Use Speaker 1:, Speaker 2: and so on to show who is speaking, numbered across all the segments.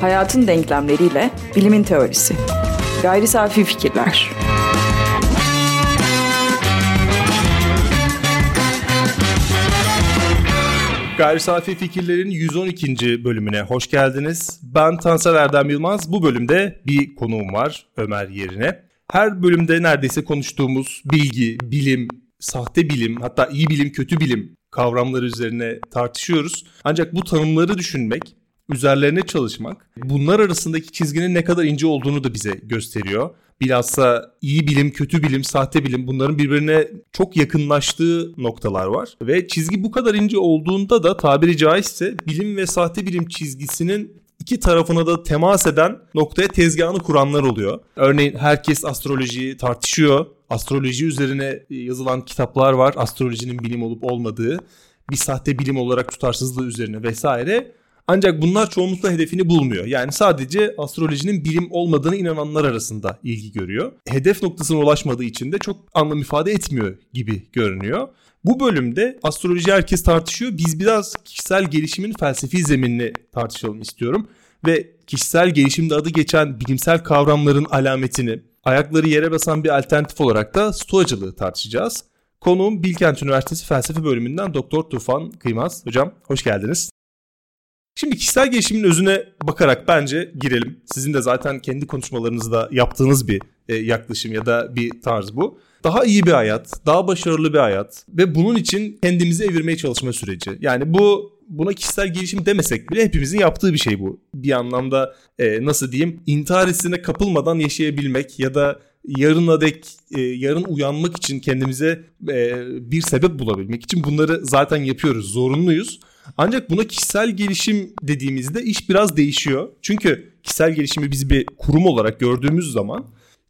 Speaker 1: Hayatın denklemleriyle bilimin teorisi. Gayri safi fikirler.
Speaker 2: Gayri Safi Fikirlerin 112. bölümüne hoş geldiniz. Ben Tansel Erdem Yılmaz. Bu bölümde bir konuğum var Ömer yerine. Her bölümde neredeyse konuştuğumuz bilgi, bilim, sahte bilim, hatta iyi bilim, kötü bilim kavramları üzerine tartışıyoruz. Ancak bu tanımları düşünmek, üzerlerine çalışmak, bunlar arasındaki çizginin ne kadar ince olduğunu da bize gösteriyor. Bilhassa iyi bilim, kötü bilim, sahte bilim bunların birbirine çok yakınlaştığı noktalar var. Ve çizgi bu kadar ince olduğunda da tabiri caizse bilim ve sahte bilim çizgisinin iki tarafına da temas eden noktaya tezgahını kuranlar oluyor. Örneğin herkes astrolojiyi tartışıyor. Astroloji üzerine yazılan kitaplar var. Astrolojinin bilim olup olmadığı, bir sahte bilim olarak tutarsızlığı üzerine vesaire. Ancak bunlar çoğunlukla hedefini bulmuyor. Yani sadece astrolojinin bilim olmadığını inananlar arasında ilgi görüyor. Hedef noktasına ulaşmadığı için de çok anlam ifade etmiyor gibi görünüyor. Bu bölümde astroloji herkes tartışıyor. Biz biraz kişisel gelişimin felsefi zeminini tartışalım istiyorum. Ve kişisel gelişimde adı geçen bilimsel kavramların alametini, ayakları yere basan bir alternatif olarak da stoacılığı tartışacağız. Konuğum Bilkent Üniversitesi Felsefe Bölümünden Doktor Tufan Kıymaz. Hocam hoş geldiniz. Şimdi kişisel gelişimin özüne bakarak bence girelim. Sizin de zaten kendi konuşmalarınızda yaptığınız bir e, yaklaşım ya da bir tarz bu. Daha iyi bir hayat, daha başarılı bir hayat ve bunun için kendimizi evirmeye çalışma süreci. Yani bu buna kişisel gelişim demesek bile hepimizin yaptığı bir şey bu. Bir anlamda e, nasıl diyeyim intihar hissine kapılmadan yaşayabilmek ya da yarına dek e, yarın uyanmak için kendimize e, bir sebep bulabilmek için bunları zaten yapıyoruz, zorunluyuz. Ancak buna kişisel gelişim dediğimizde iş biraz değişiyor. Çünkü kişisel gelişimi biz bir kurum olarak gördüğümüz zaman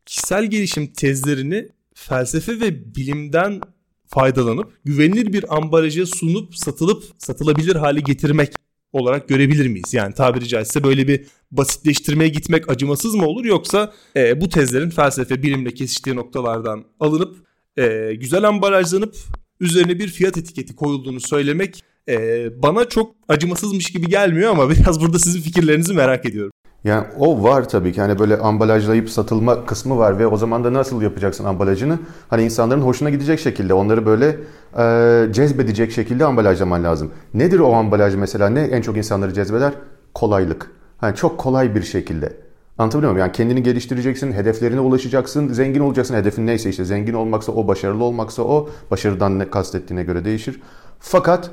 Speaker 2: kişisel gelişim tezlerini felsefe ve bilimden faydalanıp güvenilir bir ambalaja sunup satılıp satılabilir hale getirmek olarak görebilir miyiz? Yani tabiri caizse böyle bir basitleştirmeye gitmek acımasız mı olur yoksa e, bu tezlerin felsefe bilimle kesiştiği noktalardan alınıp e, güzel ambalajlanıp üzerine bir fiyat etiketi koyulduğunu söylemek e, bana çok acımasızmış gibi gelmiyor ama biraz burada sizin fikirlerinizi merak ediyorum.
Speaker 3: Yani o var tabii ki hani böyle ambalajlayıp satılma kısmı var ve o zaman da nasıl yapacaksın ambalajını? Hani insanların hoşuna gidecek şekilde onları böyle e, cezbedecek şekilde ambalajlaman lazım. Nedir o ambalaj mesela ne en çok insanları cezbeder? Kolaylık. Hani çok kolay bir şekilde. Anlatabiliyor muyum? Yani kendini geliştireceksin, hedeflerine ulaşacaksın, zengin olacaksın. Hedefin neyse işte zengin olmaksa o, başarılı olmaksa o. Başarıdan ne kastettiğine göre değişir. Fakat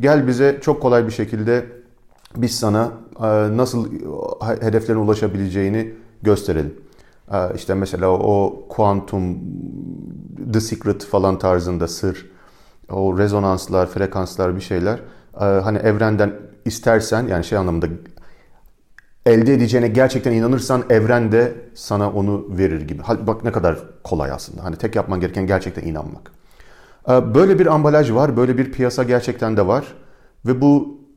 Speaker 3: Gel bize çok kolay bir şekilde biz sana nasıl hedeflerine ulaşabileceğini gösterelim. E, işte mesela o kuantum, the secret falan tarzında sır, o rezonanslar, frekanslar bir şeyler. E, hani evrenden istersen yani şey anlamında elde edeceğine gerçekten inanırsan evren de sana onu verir gibi. Bak ne kadar kolay aslında. Hani tek yapman gereken gerçekten inanmak. Böyle bir ambalaj var, böyle bir piyasa gerçekten de var. Ve bu e,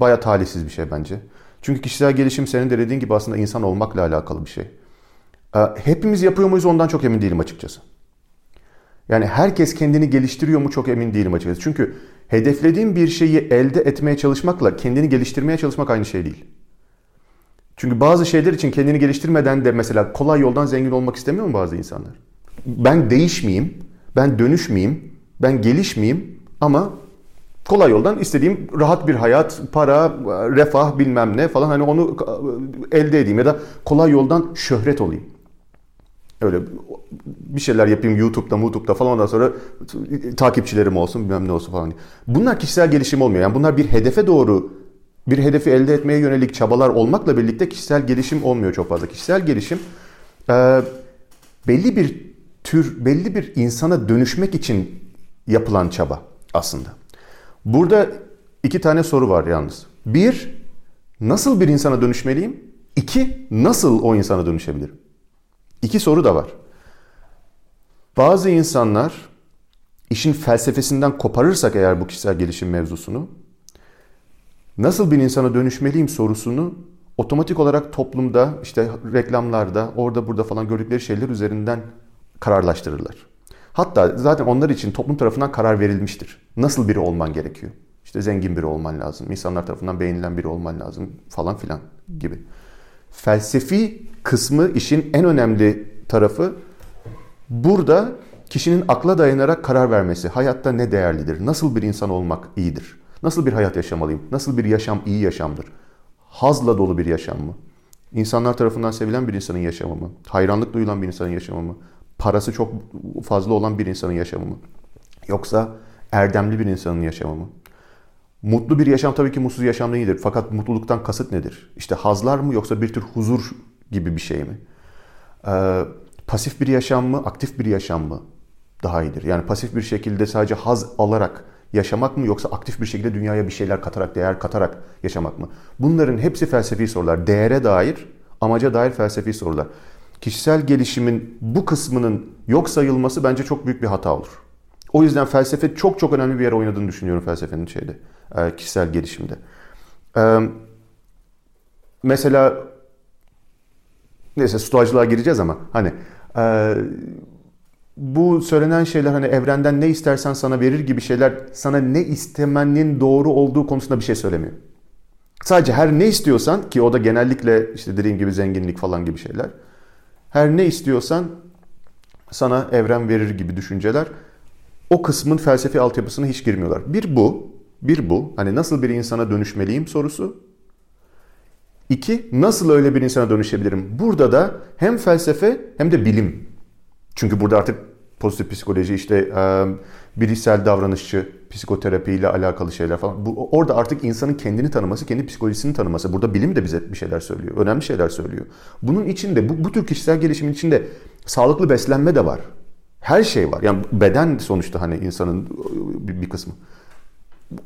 Speaker 3: baya talihsiz bir şey bence. Çünkü kişisel gelişim senin de dediğin gibi aslında insan olmakla alakalı bir şey. Hepimiz yapıyor muyuz ondan çok emin değilim açıkçası. Yani herkes kendini geliştiriyor mu çok emin değilim açıkçası. Çünkü hedeflediğin bir şeyi elde etmeye çalışmakla kendini geliştirmeye çalışmak aynı şey değil. Çünkü bazı şeyler için kendini geliştirmeden de mesela kolay yoldan zengin olmak istemiyor mu bazı insanlar? Ben değişmeyeyim, ben dönüşmeyeyim, ben gelişmeyeyim ama kolay yoldan istediğim rahat bir hayat, para, refah bilmem ne falan hani onu elde edeyim ya da kolay yoldan şöhret olayım. Öyle bir şeyler yapayım YouTube'da, YouTube'da falan ondan sonra takipçilerim olsun bilmem ne olsun falan. Bunlar kişisel gelişim olmuyor. Yani bunlar bir hedefe doğru bir hedefi elde etmeye yönelik çabalar olmakla birlikte kişisel gelişim olmuyor çok fazla. Kişisel gelişim belli bir tür belli bir insana dönüşmek için yapılan çaba aslında. Burada iki tane soru var yalnız. Bir, nasıl bir insana dönüşmeliyim? İki, nasıl o insana dönüşebilirim? İki soru da var. Bazı insanlar işin felsefesinden koparırsak eğer bu kişisel gelişim mevzusunu nasıl bir insana dönüşmeliyim sorusunu otomatik olarak toplumda işte reklamlarda orada burada falan gördükleri şeyler üzerinden kararlaştırırlar. Hatta zaten onlar için toplum tarafından karar verilmiştir. Nasıl biri olman gerekiyor? İşte zengin biri olman lazım, insanlar tarafından beğenilen biri olman lazım falan filan gibi. Felsefi kısmı işin en önemli tarafı burada kişinin akla dayanarak karar vermesi. Hayatta ne değerlidir? Nasıl bir insan olmak iyidir? Nasıl bir hayat yaşamalıyım? Nasıl bir yaşam iyi yaşamdır? Hazla dolu bir yaşam mı? İnsanlar tarafından sevilen bir insanın yaşamı mı? Hayranlık duyulan bir insanın yaşamı mı? Parası çok fazla olan bir insanın yaşamı mı? Yoksa erdemli bir insanın yaşamı mı? Mutlu bir yaşam tabii ki mutsuz yaşam değildir. Fakat mutluluktan kasıt nedir? İşte hazlar mı yoksa bir tür huzur gibi bir şey mi? Ee, pasif bir yaşam mı, aktif bir yaşam mı daha iyidir? Yani pasif bir şekilde sadece haz alarak yaşamak mı yoksa aktif bir şekilde dünyaya bir şeyler katarak, değer katarak yaşamak mı? Bunların hepsi felsefi sorular. Değere dair, amaca dair felsefi sorular. Kişisel gelişimin bu kısmının yok sayılması bence çok büyük bir hata olur. O yüzden felsefe çok çok önemli bir yer oynadığını düşünüyorum felsefenin şeyde, e, kişisel gelişimde. E, mesela neyse stoacılığa gireceğiz ama hani e, bu söylenen şeyler hani evrenden ne istersen sana verir gibi şeyler sana ne istemenin doğru olduğu konusunda bir şey söylemiyor. Sadece her ne istiyorsan ki o da genellikle işte dediğim gibi zenginlik falan gibi şeyler. Her ne istiyorsan sana evren verir gibi düşünceler o kısmın felsefi altyapısına hiç girmiyorlar. Bir bu, bir bu. Hani nasıl bir insana dönüşmeliyim sorusu. İki, nasıl öyle bir insana dönüşebilirim? Burada da hem felsefe hem de bilim. Çünkü burada artık pozitif psikoloji işte bilişsel davranışçı psikoterapi ile alakalı şeyler falan. Bu, orada artık insanın kendini tanıması, kendi psikolojisini tanıması. Burada bilim de bize bir şeyler söylüyor. Önemli şeyler söylüyor. Bunun içinde bu, bu tür kişisel gelişimin içinde sağlıklı beslenme de var. Her şey var. Yani beden sonuçta hani insanın bir, bir kısmı.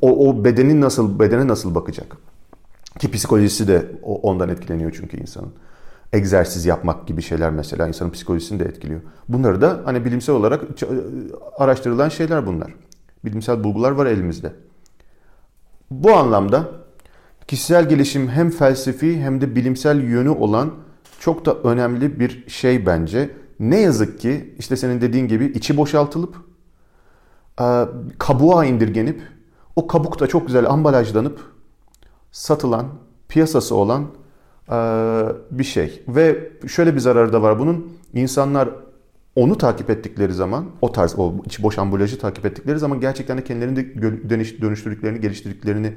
Speaker 3: O, o bedenin nasıl bedene nasıl bakacak? Ki psikolojisi de ondan etkileniyor çünkü insanın. Egzersiz yapmak gibi şeyler mesela insanın psikolojisini de etkiliyor. Bunları da hani bilimsel olarak araştırılan şeyler bunlar. Bilimsel bulgular var elimizde. Bu anlamda kişisel gelişim hem felsefi hem de bilimsel yönü olan çok da önemli bir şey bence. Ne yazık ki işte senin dediğin gibi içi boşaltılıp kabuğa indirgenip o kabukta çok güzel ambalajlanıp satılan, piyasası olan bir şey. Ve şöyle bir zararı da var bunun. İnsanlar onu takip ettikleri zaman, o tarz, o içi boş ambalajı takip ettikleri zaman gerçekten de kendilerini de dönüştürdüklerini, geliştirdiklerini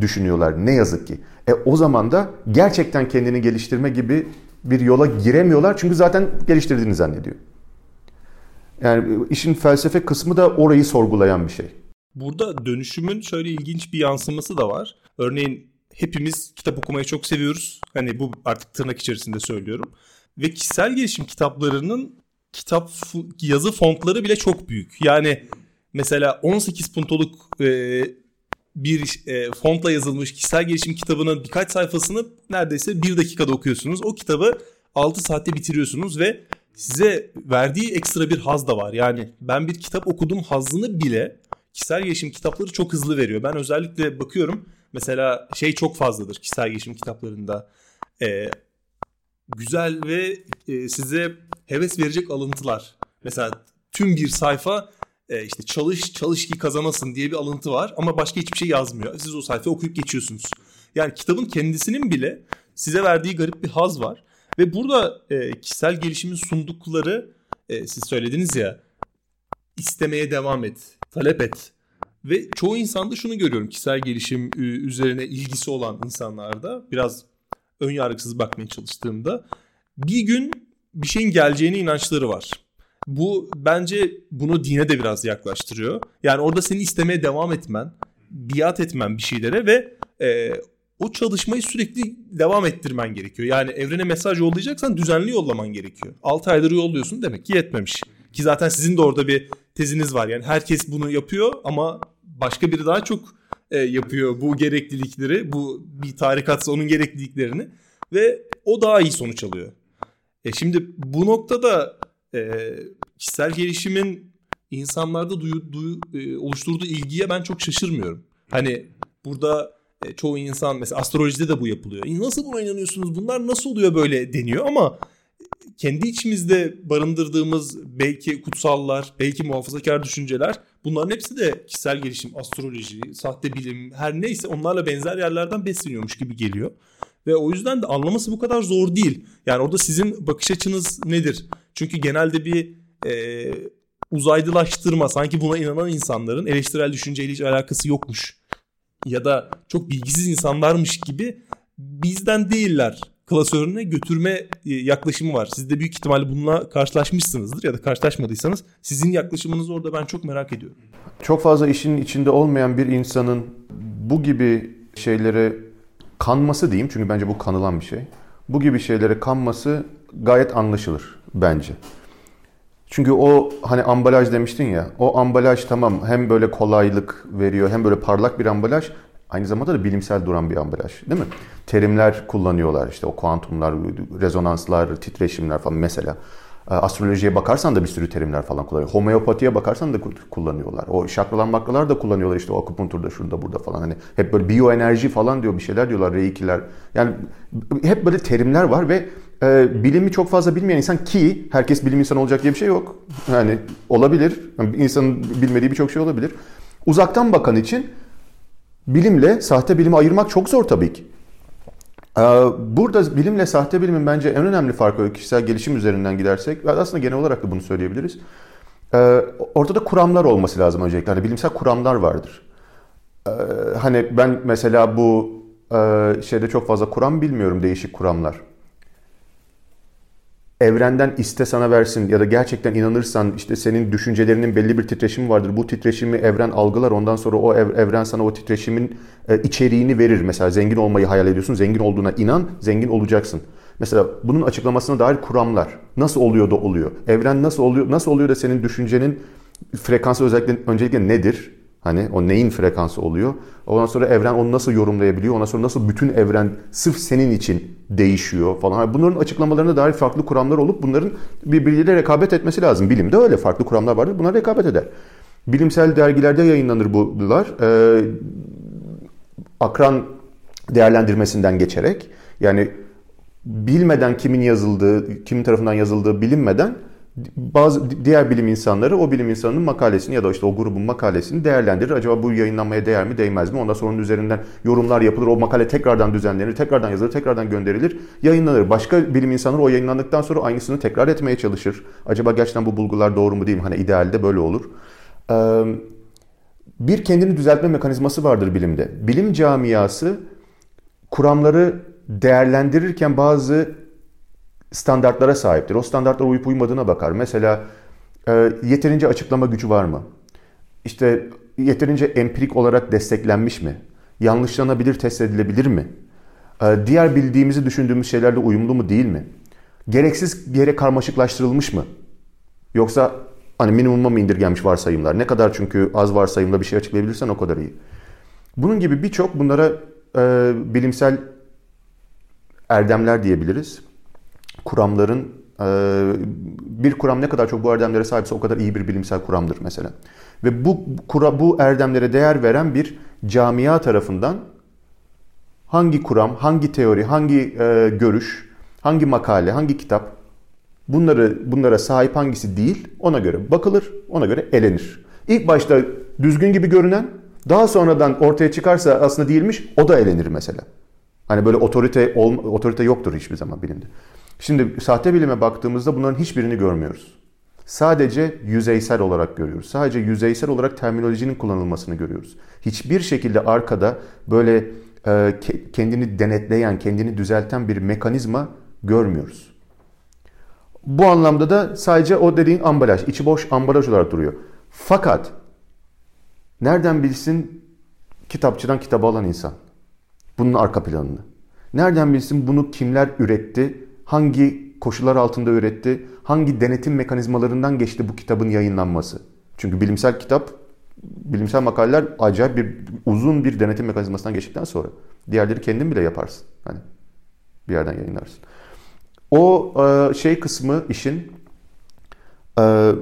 Speaker 3: düşünüyorlar. Ne yazık ki. E o zaman da gerçekten kendini geliştirme gibi bir yola giremiyorlar çünkü zaten geliştirdiğini zannediyor. Yani işin felsefe kısmı da orayı sorgulayan bir şey.
Speaker 2: Burada dönüşümün şöyle ilginç bir yansıması da var. Örneğin hepimiz kitap okumayı çok seviyoruz. Hani bu artık tırnak içerisinde söylüyorum. Ve kişisel gelişim kitaplarının kitap yazı fontları bile çok büyük. Yani mesela 18 puntoluk e, bir e, fontla yazılmış kişisel gelişim kitabının birkaç sayfasını neredeyse bir dakikada okuyorsunuz. O kitabı 6 saatte bitiriyorsunuz ve size verdiği ekstra bir haz da var. Yani ben bir kitap okudum hazını bile kişisel gelişim kitapları çok hızlı veriyor. Ben özellikle bakıyorum mesela şey çok fazladır kişisel gelişim kitaplarında. E, güzel ve e, size heves verecek alıntılar. Mesela tüm bir sayfa e, işte çalış çalış ki kazanasın diye bir alıntı var ama başka hiçbir şey yazmıyor. Siz o sayfayı okuyup geçiyorsunuz. Yani kitabın kendisinin bile size verdiği garip bir haz var. Ve burada e, kişisel gelişimin sundukları e, siz söylediniz ya istemeye devam et, talep et. Ve çoğu insanda şunu görüyorum kişisel gelişim üzerine ilgisi olan insanlarda biraz ön yargısız bakmaya çalıştığımda bir gün bir şeyin geleceğine inançları var. Bu bence bunu dine de biraz yaklaştırıyor. Yani orada seni istemeye devam etmen, biat etmen bir şeylere ve e, o çalışmayı sürekli devam ettirmen gerekiyor. Yani evrene mesaj yollayacaksan düzenli yollaman gerekiyor. 6 aydır yolluyorsun demek ki yetmemiş. Ki zaten sizin de orada bir teziniz var. Yani herkes bunu yapıyor ama başka biri daha çok e, yapıyor bu gereklilikleri. Bu bir tarikatsa onun gerekliliklerini ve o daha iyi sonuç alıyor. E şimdi bu noktada e, kişisel gelişimin insanlarda duyu, duyu, e, oluşturduğu ilgiye ben çok şaşırmıyorum. Hani burada e, çoğu insan mesela astrolojide de bu yapılıyor. E, nasıl buna inanıyorsunuz? Bunlar nasıl oluyor böyle deniyor ama kendi içimizde barındırdığımız belki kutsallar, belki muhafazakar düşünceler bunların hepsi de kişisel gelişim, astroloji, sahte bilim her neyse onlarla benzer yerlerden besleniyormuş gibi geliyor. Ve o yüzden de anlaması bu kadar zor değil. Yani orada sizin bakış açınız nedir? Çünkü genelde bir e, uzaydılaştırma sanki buna inanan insanların eleştirel düşünceyle hiç alakası yokmuş. Ya da çok bilgisiz insanlarmış gibi bizden değiller klasörüne götürme e, yaklaşımı var. Siz de büyük ihtimalle bununla karşılaşmışsınızdır ya da karşılaşmadıysanız sizin yaklaşımınız orada ben çok merak ediyorum.
Speaker 3: Çok fazla işin içinde olmayan bir insanın bu gibi şeylere kanması diyeyim çünkü bence bu kanılan bir şey. Bu gibi şeylere kanması gayet anlaşılır bence. Çünkü o hani ambalaj demiştin ya. O ambalaj tamam hem böyle kolaylık veriyor hem böyle parlak bir ambalaj aynı zamanda da bilimsel duran bir ambalaj değil mi? Terimler kullanıyorlar işte o kuantumlar, rezonanslar, titreşimler falan mesela. Ee, astrolojiye bakarsan da bir sürü terimler falan kullanıyor. Homeopatiye bakarsan da kullanıyorlar. O şakralar makralar da kullanıyorlar işte o akupunkturda şurada burada falan. Hani hep böyle biyoenerji falan diyor bir şeyler diyorlar reikiler. Yani hep böyle terimler var ve e, bilimi çok fazla bilmeyen insan ki herkes bilim insanı olacak diye bir şey yok. Yani olabilir. Yani insanın bilmediği birçok şey olabilir. Uzaktan bakan için bilimle sahte bilimi ayırmak çok zor tabii ki. Ee, burada bilimle sahte bilimin bence en önemli farkı kişisel gelişim üzerinden gidersek aslında genel olarak da bunu söyleyebiliriz. Ee, ortada kuramlar olması lazım öncelikle. Hani bilimsel kuramlar vardır. Ee, hani ben mesela bu e, şeyde çok fazla kuram bilmiyorum değişik kuramlar evrenden iste sana versin ya da gerçekten inanırsan işte senin düşüncelerinin belli bir titreşimi vardır. Bu titreşimi evren algılar ondan sonra o evren sana o titreşimin e, içeriğini verir. Mesela zengin olmayı hayal ediyorsun. Zengin olduğuna inan, zengin olacaksın. Mesela bunun açıklamasına dair kuramlar. Nasıl oluyor da oluyor? Evren nasıl oluyor? Nasıl oluyor da senin düşüncenin frekansı özellikle öncelikle nedir? Hani o neyin frekansı oluyor? Ondan sonra evren onu nasıl yorumlayabiliyor? Ondan sonra nasıl bütün evren sırf senin için değişiyor falan. Bunların açıklamalarına dair farklı kuramlar olup bunların birbirleriyle rekabet etmesi lazım. Bilimde öyle farklı kuramlar vardır. Bunlar rekabet eder. Bilimsel dergilerde yayınlanır bunlar. Ee, akran değerlendirmesinden geçerek yani bilmeden kimin yazıldığı, kimin tarafından yazıldığı bilinmeden bazı diğer bilim insanları o bilim insanının makalesini ya da işte o grubun makalesini değerlendirir. Acaba bu yayınlanmaya değer mi değmez mi? Ondan sonra onun üzerinden yorumlar yapılır. O makale tekrardan düzenlenir, tekrardan yazılır, tekrardan gönderilir, yayınlanır. Başka bilim insanları o yayınlandıktan sonra aynısını tekrar etmeye çalışır. Acaba gerçekten bu bulgular doğru mu değil mi? Hani idealde böyle olur. Bir kendini düzeltme mekanizması vardır bilimde. Bilim camiası kuramları değerlendirirken bazı standartlara sahiptir. O standartlara uyup uymadığına bakar. Mesela e, yeterince açıklama gücü var mı? İşte yeterince empirik olarak desteklenmiş mi? Yanlışlanabilir, test edilebilir mi? E, diğer bildiğimizi düşündüğümüz şeylerle uyumlu mu değil mi? Gereksiz yere karmaşıklaştırılmış mı? Yoksa hani minimuma mı indirgenmiş varsayımlar? Ne kadar çünkü az varsayımla bir şey açıklayabilirsen o kadar iyi. Bunun gibi birçok bunlara e, bilimsel erdemler diyebiliriz kuramların e, bir kuram ne kadar çok bu erdemlere sahipse o kadar iyi bir bilimsel kuramdır mesela. Ve bu kura, bu erdemlere değer veren bir camia tarafından hangi kuram, hangi teori, hangi e, görüş, hangi makale, hangi kitap bunları bunlara sahip hangisi değil ona göre bakılır, ona göre elenir. İlk başta düzgün gibi görünen daha sonradan ortaya çıkarsa aslında değilmiş o da elenir mesela. Hani böyle otorite otorite yoktur hiçbir zaman bilimde. Şimdi sahte bilime baktığımızda bunların hiçbirini görmüyoruz. Sadece yüzeysel olarak görüyoruz. Sadece yüzeysel olarak terminolojinin kullanılmasını görüyoruz. Hiçbir şekilde arkada böyle e, kendini denetleyen, kendini düzelten bir mekanizma görmüyoruz. Bu anlamda da sadece o dediğin ambalaj, içi boş ambalaj olarak duruyor. Fakat nereden bilsin kitapçıdan kitabı alan insan bunun arka planını? Nereden bilsin bunu kimler üretti? Hangi koşullar altında üretti, hangi denetim mekanizmalarından geçti bu kitabın yayınlanması. Çünkü bilimsel kitap, bilimsel makaleler acayip bir uzun bir denetim mekanizmasından geçtikten sonra. Diğerleri kendin bile yaparsın. Hani bir yerden yayınlarsın. O e, şey kısmı işin e,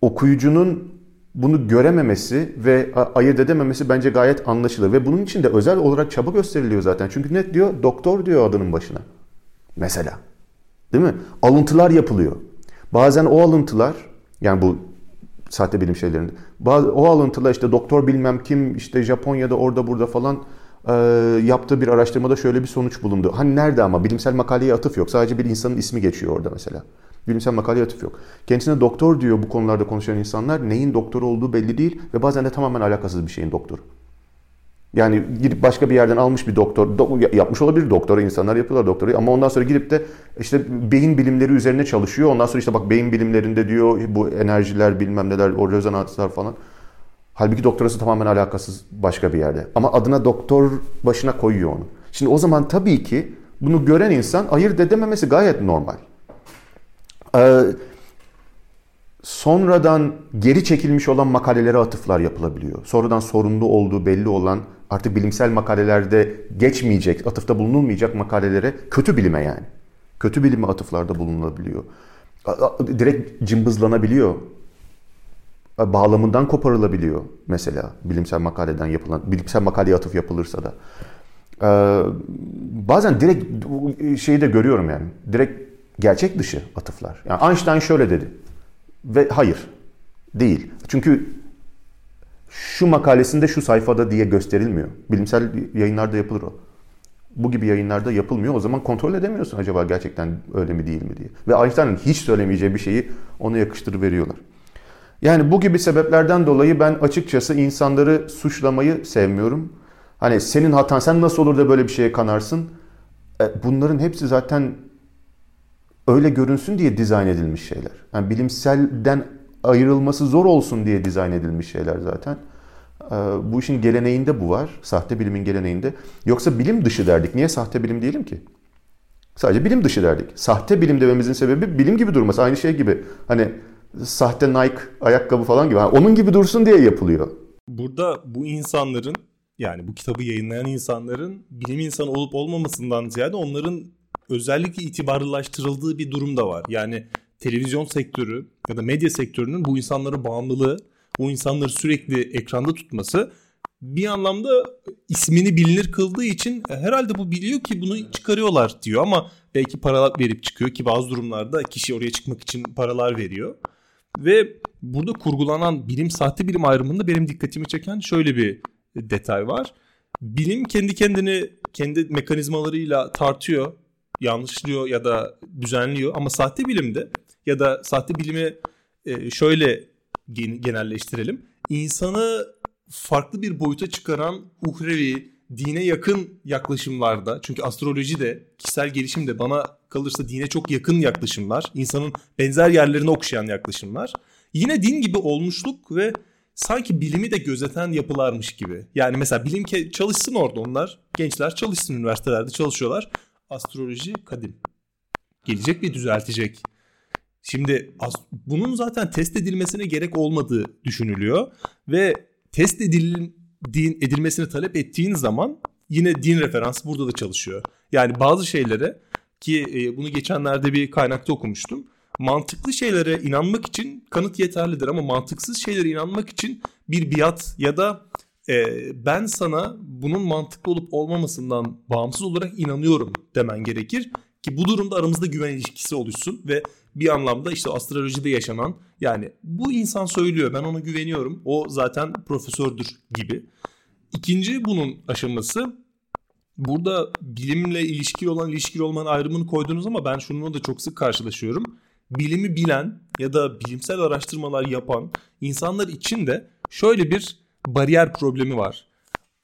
Speaker 3: okuyucunun bunu görememesi ve ayırt edememesi bence gayet anlaşılır. Ve bunun için de özel olarak çaba gösteriliyor zaten. Çünkü net diyor? Doktor diyor adının başına. Mesela. Değil mi? Alıntılar yapılıyor. Bazen o alıntılar yani bu sahte bilim şeylerinde. Bazı, o alıntılar işte doktor bilmem kim işte Japonya'da orada burada falan e, yaptığı bir araştırmada şöyle bir sonuç bulundu. Hani nerede ama bilimsel makaleye atıf yok. Sadece bir insanın ismi geçiyor orada mesela. Bilimsel makaleye atıf yok. Kendisine doktor diyor bu konularda konuşan insanlar. Neyin doktor olduğu belli değil ve bazen de tamamen alakasız bir şeyin doktoru. Yani gidip başka bir yerden almış bir doktor, do, yapmış olabilir doktora, insanlar yapıyorlar doktoru ama ondan sonra gidip de işte beyin bilimleri üzerine çalışıyor. Ondan sonra işte bak beyin bilimlerinde diyor bu enerjiler bilmem neler, o rezonanslar falan. Halbuki doktorası tamamen alakasız başka bir yerde. Ama adına doktor başına koyuyor onu. Şimdi o zaman tabii ki bunu gören insan ayırt edememesi gayet normal. Ee, sonradan geri çekilmiş olan makalelere atıflar yapılabiliyor. Sonradan sorunlu olduğu belli olan artık bilimsel makalelerde geçmeyecek, atıfta bulunulmayacak makalelere kötü bilime yani. Kötü bilime atıflarda bulunulabiliyor. Direkt cımbızlanabiliyor. Bağlamından koparılabiliyor mesela bilimsel makaleden yapılan, bilimsel makaleye atıf yapılırsa da. Ee, bazen direkt şeyi de görüyorum yani. Direkt gerçek dışı atıflar. Yani Einstein şöyle dedi. Ve hayır. Değil. Çünkü şu makalesinde şu sayfada diye gösterilmiyor. Bilimsel yayınlarda yapılır o. Bu gibi yayınlarda yapılmıyor. O zaman kontrol edemiyorsun acaba gerçekten öyle mi değil mi diye. Ve Einstein'ın hiç söylemeyeceği bir şeyi ona yakıştırıveriyorlar. Yani bu gibi sebeplerden dolayı ben açıkçası insanları suçlamayı sevmiyorum. Hani senin hatan sen nasıl olur da böyle bir şeye kanarsın? E, bunların hepsi zaten öyle görünsün diye dizayn edilmiş şeyler. Yani bilimselden ayrılması zor olsun diye dizayn edilmiş şeyler zaten. Ee, bu işin geleneğinde bu var. Sahte bilimin geleneğinde. Yoksa bilim dışı derdik. Niye sahte bilim diyelim ki? Sadece bilim dışı derdik. Sahte bilim dememizin sebebi bilim gibi durması. Aynı şey gibi. Hani sahte Nike ayakkabı falan gibi. Yani onun gibi dursun diye yapılıyor.
Speaker 2: Burada bu insanların yani bu kitabı yayınlayan insanların bilim insanı olup olmamasından ziyade onların özellikle itibarlılaştırıldığı bir durum da var. Yani televizyon sektörü ya da medya sektörünün bu insanlara bağımlılığı, bu insanları sürekli ekranda tutması bir anlamda ismini bilinir kıldığı için e, herhalde bu biliyor ki bunu çıkarıyorlar diyor ama belki paralar verip çıkıyor ki bazı durumlarda kişi oraya çıkmak için paralar veriyor. Ve burada kurgulanan bilim sahte bilim ayrımında benim dikkatimi çeken şöyle bir detay var. Bilim kendi kendini kendi mekanizmalarıyla tartıyor yanlışlıyor ya da düzenliyor ama sahte bilimde ya da sahte bilimi e, şöyle genelleştirelim. İnsanı farklı bir boyuta çıkaran uhrevi, dine yakın yaklaşımlarda çünkü astroloji de kişisel gelişim de bana kalırsa dine çok yakın yaklaşımlar. insanın benzer yerlerini okşayan yaklaşımlar. Yine din gibi olmuşluk ve sanki bilimi de gözeten yapılarmış gibi. Yani mesela bilim çalışsın orada onlar. Gençler çalışsın üniversitelerde çalışıyorlar astroloji kadim. Gelecek ve düzeltecek. Şimdi bunun zaten test edilmesine gerek olmadığı düşünülüyor ve test edilin, din, edilmesini talep ettiğin zaman yine din referans burada da çalışıyor. Yani bazı şeylere ki e, bunu geçenlerde bir kaynakta okumuştum. Mantıklı şeylere inanmak için kanıt yeterlidir ama mantıksız şeylere inanmak için bir biat ya da e, ben sana bunun mantıklı olup olmamasından bağımsız olarak inanıyorum demen gerekir. Ki bu durumda aramızda güven ilişkisi oluşsun ve bir anlamda işte astrolojide yaşanan yani bu insan söylüyor ben ona güveniyorum o zaten profesördür gibi. İkinci bunun aşaması burada bilimle ilişkili olan ilişkili olmanın ayrımını koydunuz ama ben şununla da çok sık karşılaşıyorum. Bilimi bilen ya da bilimsel araştırmalar yapan insanlar için de şöyle bir bariyer problemi var.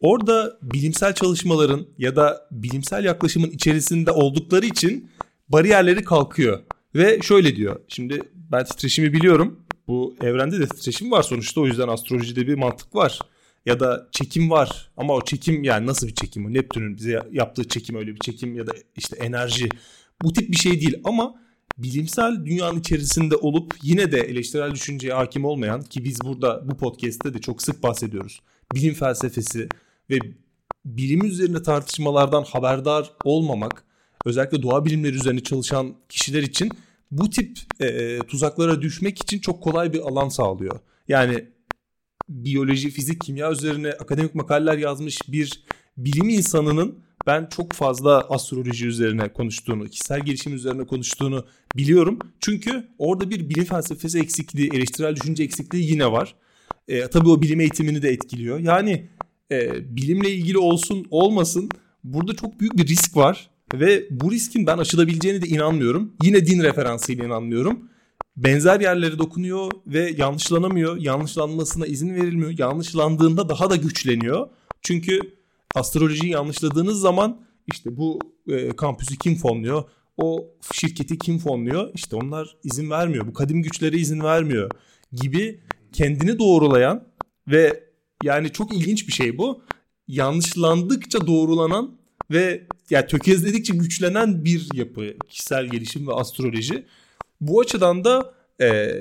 Speaker 2: Orada bilimsel çalışmaların ya da bilimsel yaklaşımın içerisinde oldukları için bariyerleri kalkıyor. Ve şöyle diyor. Şimdi ben titreşimi biliyorum. Bu evrende de titreşim var sonuçta. O yüzden astrolojide bir mantık var. Ya da çekim var. Ama o çekim yani nasıl bir çekim? O Neptün'ün bize yaptığı çekim öyle bir çekim ya da işte enerji. Bu tip bir şey değil ama bilimsel dünyanın içerisinde olup yine de eleştirel düşünceye hakim olmayan ki biz burada bu podcast'te de çok sık bahsediyoruz. Bilim felsefesi ve bilim üzerine tartışmalardan haberdar olmamak özellikle doğa bilimleri üzerine çalışan kişiler için bu tip e, tuzaklara düşmek için çok kolay bir alan sağlıyor. Yani biyoloji, fizik, kimya üzerine akademik makaleler yazmış bir bilim insanının ben çok fazla astroloji üzerine konuştuğunu, kişisel gelişim üzerine konuştuğunu biliyorum. Çünkü orada bir bilim felsefesi eksikliği, eleştirel düşünce eksikliği yine var. E, tabii o bilim eğitimini de etkiliyor. Yani e, bilimle ilgili olsun olmasın burada çok büyük bir risk var. Ve bu riskin ben aşılabileceğine de inanmıyorum. Yine din referansıyla inanmıyorum. Benzer yerlere dokunuyor ve yanlışlanamıyor. Yanlışlanmasına izin verilmiyor. Yanlışlandığında daha da güçleniyor. Çünkü astrolojiyi yanlışladığınız zaman işte bu e, kampüsü kim fonluyor? O şirketi kim fonluyor? İşte onlar izin vermiyor. Bu kadim güçlere izin vermiyor gibi kendini doğrulayan ve yani çok ilginç bir şey bu. Yanlışlandıkça doğrulanan ve yani tökezledikçe güçlenen bir yapı kişisel gelişim ve astroloji. Bu açıdan da e,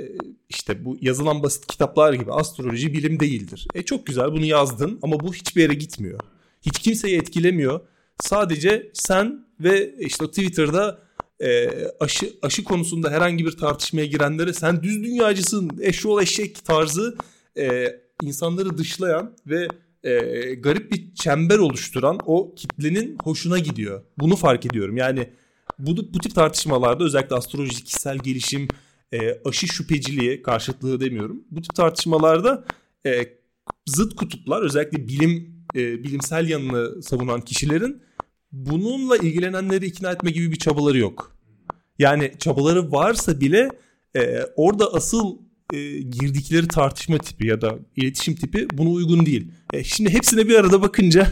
Speaker 2: işte bu yazılan basit kitaplar gibi astroloji bilim değildir. E çok güzel bunu yazdın ama bu hiçbir yere gitmiyor. Hiç kimseyi etkilemiyor. Sadece sen ve işte Twitter'da e, aşı aşı konusunda herhangi bir tartışmaya girenlere sen düz dünyacısın, eşol eşek tarzı e, insanları dışlayan ve e, garip bir çember oluşturan o kitlenin hoşuna gidiyor. Bunu fark ediyorum. Yani bu, bu tip tartışmalarda özellikle astroloji, kişisel gelişim, e, aşı şüpheciliği karşıtlığı demiyorum. Bu tip tartışmalarda e, zıt kutuplar özellikle bilim e, bilimsel yanını savunan kişilerin bununla ilgilenenleri ikna etme gibi bir çabaları yok. Yani çabaları varsa bile e, orada asıl e, girdikleri tartışma tipi ya da iletişim tipi buna uygun değil. E, şimdi hepsine bir arada bakınca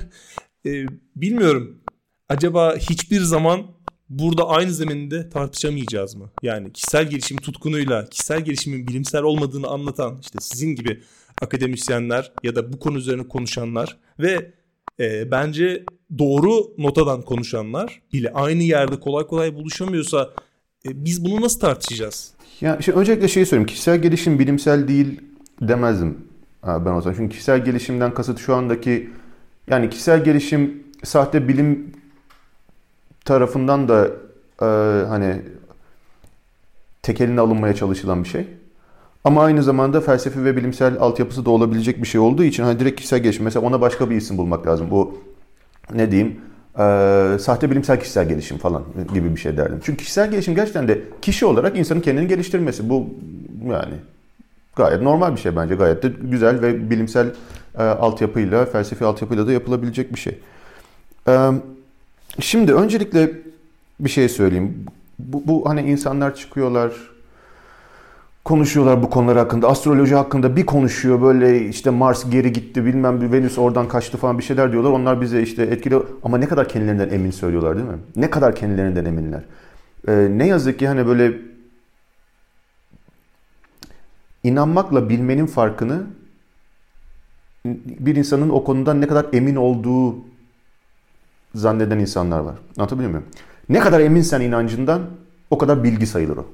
Speaker 2: e, bilmiyorum acaba hiçbir zaman burada aynı zeminde tartışamayacağız mı? Yani kişisel gelişim tutkunuyla kişisel gelişimin bilimsel olmadığını anlatan işte sizin gibi akademisyenler ya da bu konu üzerine konuşanlar ve e, bence doğru notadan konuşanlar bile aynı yerde kolay kolay buluşamıyorsa e, biz bunu nasıl tartışacağız?
Speaker 3: Ya şimdi öncelikle şeyi söyleyeyim. Kişisel gelişim bilimsel değil demezdim ben o zaman. Çünkü kişisel gelişimden kasıt şu andaki yani kişisel gelişim sahte bilim tarafından da e, hani tekeline alınmaya çalışılan bir şey. Ama aynı zamanda felsefi ve bilimsel altyapısı da olabilecek bir şey olduğu için hani direkt kişisel gelişim. Mesela ona başka bir isim bulmak lazım. Bu ne diyeyim? Ee, sahte bilimsel kişisel gelişim falan gibi bir şey derdim. Çünkü kişisel gelişim gerçekten de kişi olarak insanın kendini geliştirmesi. Bu yani gayet normal bir şey bence. Gayet de güzel ve bilimsel e, altyapıyla, felsefi altyapıyla da yapılabilecek bir şey. E, şimdi öncelikle bir şey söyleyeyim. Bu, bu hani insanlar çıkıyorlar, konuşuyorlar bu konular hakkında. Astroloji hakkında bir konuşuyor böyle işte Mars geri gitti bilmem bir Venüs oradan kaçtı falan bir şeyler diyorlar. Onlar bize işte etkili ama ne kadar kendilerinden emin söylüyorlar değil mi? Ne kadar kendilerinden eminler. Ee, ne yazık ki hani böyle inanmakla bilmenin farkını bir insanın o konudan ne kadar emin olduğu zanneden insanlar var. Anlatabiliyor muyum? Ne kadar eminsen inancından o kadar bilgi sayılır o.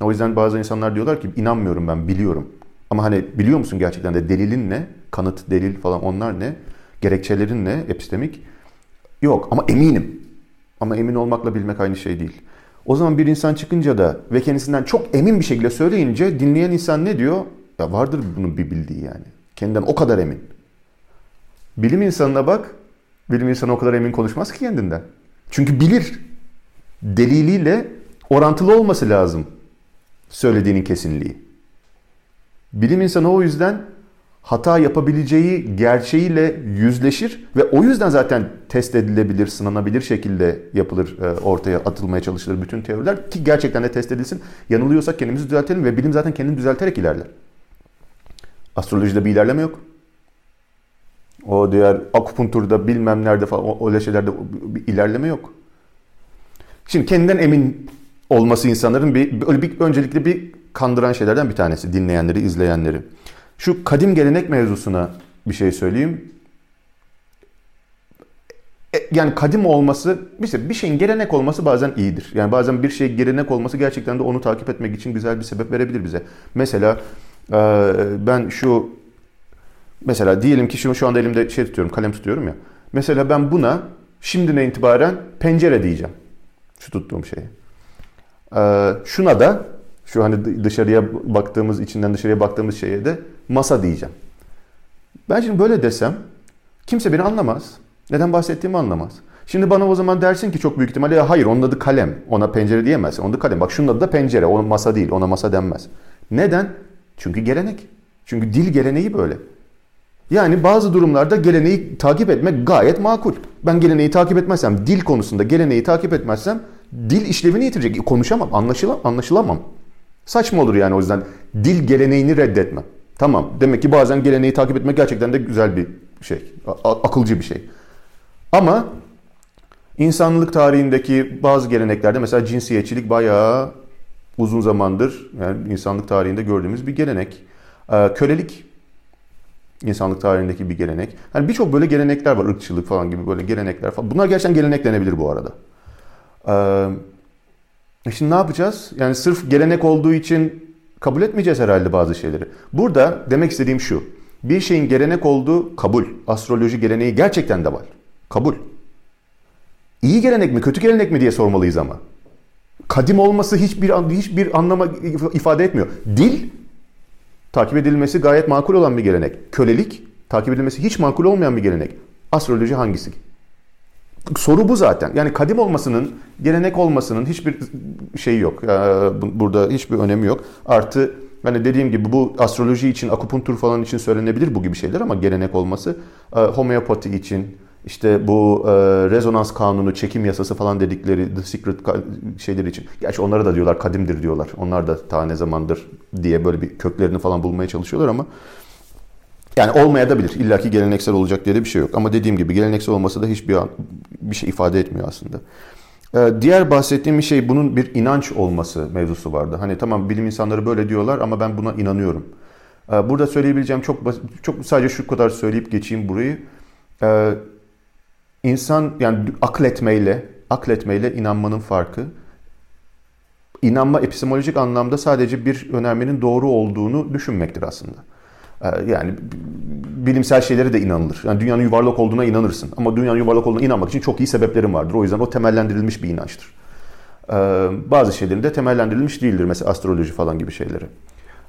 Speaker 3: O yüzden bazı insanlar diyorlar ki inanmıyorum ben biliyorum. Ama hani biliyor musun gerçekten de delilin ne? Kanıt, delil falan onlar ne? Gerekçelerin ne? Epistemik. Yok ama eminim. Ama emin olmakla bilmek aynı şey değil. O zaman bir insan çıkınca da ve kendisinden çok emin bir şekilde söyleyince dinleyen insan ne diyor? Ya vardır bunun bir bildiği yani. Kendinden o kadar emin. Bilim insanına bak. Bilim insanı o kadar emin konuşmaz ki kendinden. Çünkü bilir. Deliliyle orantılı olması lazım söylediğinin kesinliği. Bilim insanı o yüzden hata yapabileceği gerçeğiyle yüzleşir ve o yüzden zaten test edilebilir, sınanabilir şekilde yapılır, e, ortaya atılmaya çalışılır bütün teoriler ki gerçekten de test edilsin. Yanılıyorsak kendimizi düzeltelim ve bilim zaten kendini düzelterek ilerler. Astrolojide bir ilerleme yok. O diğer akupunkturda bilmem nerede falan öyle şeylerde bir ilerleme yok. Şimdi kendinden emin olması insanların bir, öyle bir öncelikle bir kandıran şeylerden bir tanesi dinleyenleri, izleyenleri. Şu kadim gelenek mevzusuna bir şey söyleyeyim. E, yani kadim olması, işte bir şeyin gelenek olması bazen iyidir. Yani bazen bir şey gelenek olması gerçekten de onu takip etmek için güzel bir sebep verebilir bize. Mesela e, ben şu mesela diyelim ki şu, şu anda elimde şey tutuyorum, kalem tutuyorum ya. Mesela ben buna şimdine itibaren pencere diyeceğim. Şu tuttuğum şeye. Ee, şuna da şu hani dışarıya baktığımız, içinden dışarıya baktığımız şeye de masa diyeceğim. Ben şimdi böyle desem kimse beni anlamaz. Neden bahsettiğimi anlamaz. Şimdi bana o zaman dersin ki çok büyük ihtimalle ya hayır onun adı kalem. Ona pencere diyemezsin. Onun adı kalem. Bak şunun adı da pencere. O masa değil. Ona masa denmez. Neden? Çünkü gelenek. Çünkü dil geleneği böyle. Yani bazı durumlarda geleneği takip etmek gayet makul. Ben geleneği takip etmezsem, dil konusunda geleneği takip etmezsem dil işlevini yitirecek. Konuşamam, anlaşılamam, anlaşılamam. Saçma olur yani o yüzden dil geleneğini reddetmem. Tamam. Demek ki bazen geleneği takip etmek gerçekten de güzel bir şey. akılcı bir şey. Ama insanlık tarihindeki bazı geleneklerde mesela cinsiyetçilik bayağı uzun zamandır yani insanlık tarihinde gördüğümüz bir gelenek. Ee, kölelik insanlık tarihindeki bir gelenek. Hani birçok böyle gelenekler var. ırkçılık falan gibi böyle gelenekler falan. Bunlar gerçekten gelenek denebilir bu arada. Ee, şimdi ne yapacağız? Yani sırf gelenek olduğu için kabul etmeyeceğiz herhalde bazı şeyleri. Burada demek istediğim şu. Bir şeyin gelenek olduğu kabul. Astroloji geleneği gerçekten de var. Kabul. İyi gelenek mi, kötü gelenek mi diye sormalıyız ama. Kadim olması hiçbir hiçbir anlama ifade etmiyor. Dil takip edilmesi gayet makul olan bir gelenek. Kölelik takip edilmesi hiç makul olmayan bir gelenek. Astroloji hangisi? Soru bu zaten. Yani kadim olmasının, gelenek olmasının hiçbir şeyi yok. Ee, burada hiçbir önemi yok. Artı hani dediğim gibi bu astroloji için, akupunktur falan için söylenebilir bu gibi şeyler ama gelenek olması e, homeopati için, işte bu e, rezonans kanunu, çekim yasası falan dedikleri The Secret şeyleri için. Gerçi onlara da diyorlar kadimdir diyorlar. Onlar da ta ne zamandır diye böyle bir köklerini falan bulmaya çalışıyorlar ama yani olmaya bilir. İlla ki geleneksel olacak diye de bir şey yok. Ama dediğim gibi geleneksel olması da hiçbir bir şey ifade etmiyor aslında. Ee, diğer bahsettiğim bir şey bunun bir inanç olması mevzusu vardı. Hani tamam bilim insanları böyle diyorlar ama ben buna inanıyorum. Ee, burada söyleyebileceğim çok çok sadece şu kadar söyleyip geçeyim burayı. Ee, İnsan yani akletmeyle, akletmeyle inanmanın farkı. İnanma epistemolojik anlamda sadece bir önermenin doğru olduğunu düşünmektir aslında. Ee, yani bilimsel şeylere de inanılır. Yani dünyanın yuvarlak olduğuna inanırsın. Ama dünyanın yuvarlak olduğuna inanmak için çok iyi sebeplerin vardır. O yüzden o temellendirilmiş bir inançtır. Ee, bazı şeylerin de temellendirilmiş değildir. Mesela astroloji falan gibi şeyleri.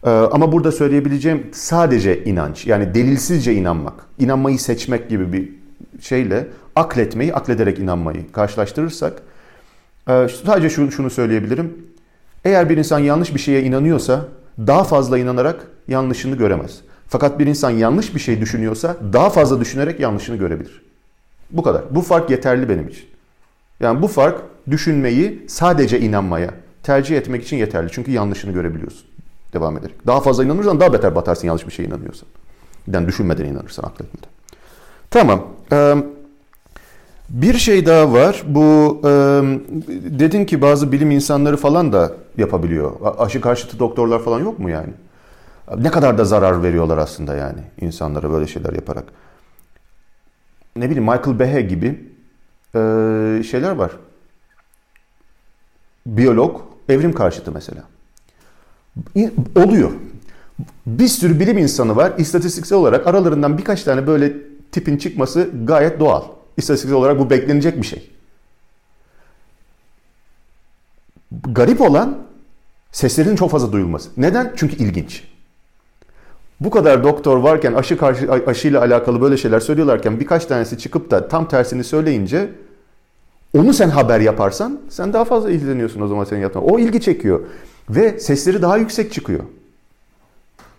Speaker 3: Ee, ama burada söyleyebileceğim sadece inanç. Yani delilsizce inanmak. inanmayı seçmek gibi bir şeyle akletmeyi, aklederek inanmayı karşılaştırırsak e, sadece şunu, şunu söyleyebilirim. Eğer bir insan yanlış bir şeye inanıyorsa daha fazla inanarak yanlışını göremez. Fakat bir insan yanlış bir şey düşünüyorsa daha fazla düşünerek yanlışını görebilir. Bu kadar. Bu fark yeterli benim için. Yani bu fark düşünmeyi sadece inanmaya tercih etmek için yeterli. Çünkü yanlışını görebiliyorsun. Devam ederek. Daha fazla inanırsan daha beter batarsın yanlış bir şeye inanıyorsan. Yani düşünmeden inanırsan akletmeden. Tamam. Bir şey daha var. Bu dedin ki bazı bilim insanları falan da yapabiliyor. Aşı karşıtı doktorlar falan yok mu yani? Ne kadar da zarar veriyorlar aslında yani insanlara böyle şeyler yaparak. Ne bileyim Michael Behe gibi şeyler var. Biyolog, evrim karşıtı mesela. Oluyor. Bir sürü bilim insanı var. İstatistiksel olarak aralarından birkaç tane böyle tipin çıkması gayet doğal. İstatistiksel olarak bu beklenecek bir şey. Garip olan seslerin çok fazla duyulması. Neden? Çünkü ilginç. Bu kadar doktor varken aşı karşı aşıyla alakalı böyle şeyler söylüyorlarken birkaç tanesi çıkıp da tam tersini söyleyince onu sen haber yaparsan sen daha fazla ilgileniyorsun o zaman senin yaptığın. O ilgi çekiyor ve sesleri daha yüksek çıkıyor.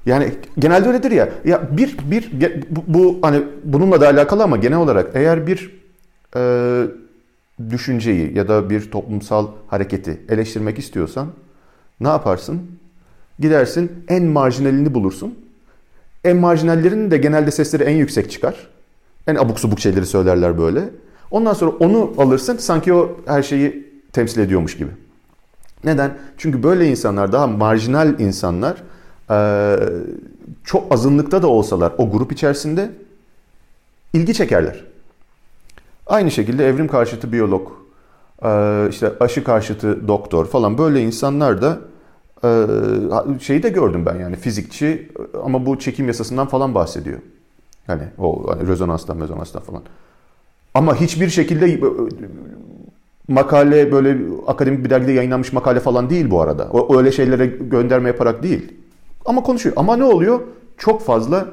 Speaker 3: Yani genelde öyledir ya. Ya bir bir bu, bu hani bununla da alakalı ama genel olarak eğer bir e, düşünceyi ya da bir toplumsal hareketi eleştirmek istiyorsan ne yaparsın? Gidersin en marjinalini bulursun. En marjinallerin de genelde sesleri en yüksek çıkar. En abuk subuk şeyleri söylerler böyle. Ondan sonra onu alırsın sanki o her şeyi temsil ediyormuş gibi. Neden? Çünkü böyle insanlar daha marjinal insanlar çok azınlıkta da olsalar o grup içerisinde ilgi çekerler. Aynı şekilde evrim karşıtı biyolog, işte aşı karşıtı doktor falan böyle insanlar da şeyi de gördüm ben yani fizikçi ama bu çekim yasasından falan bahsediyor. Hani o hani rezonanstan, rezonanstan falan. Ama hiçbir şekilde e, makale böyle akademik bir dergide yayınlanmış makale falan değil bu arada. O öyle şeylere gönderme yaparak değil. Ama konuşuyor. Ama ne oluyor? Çok fazla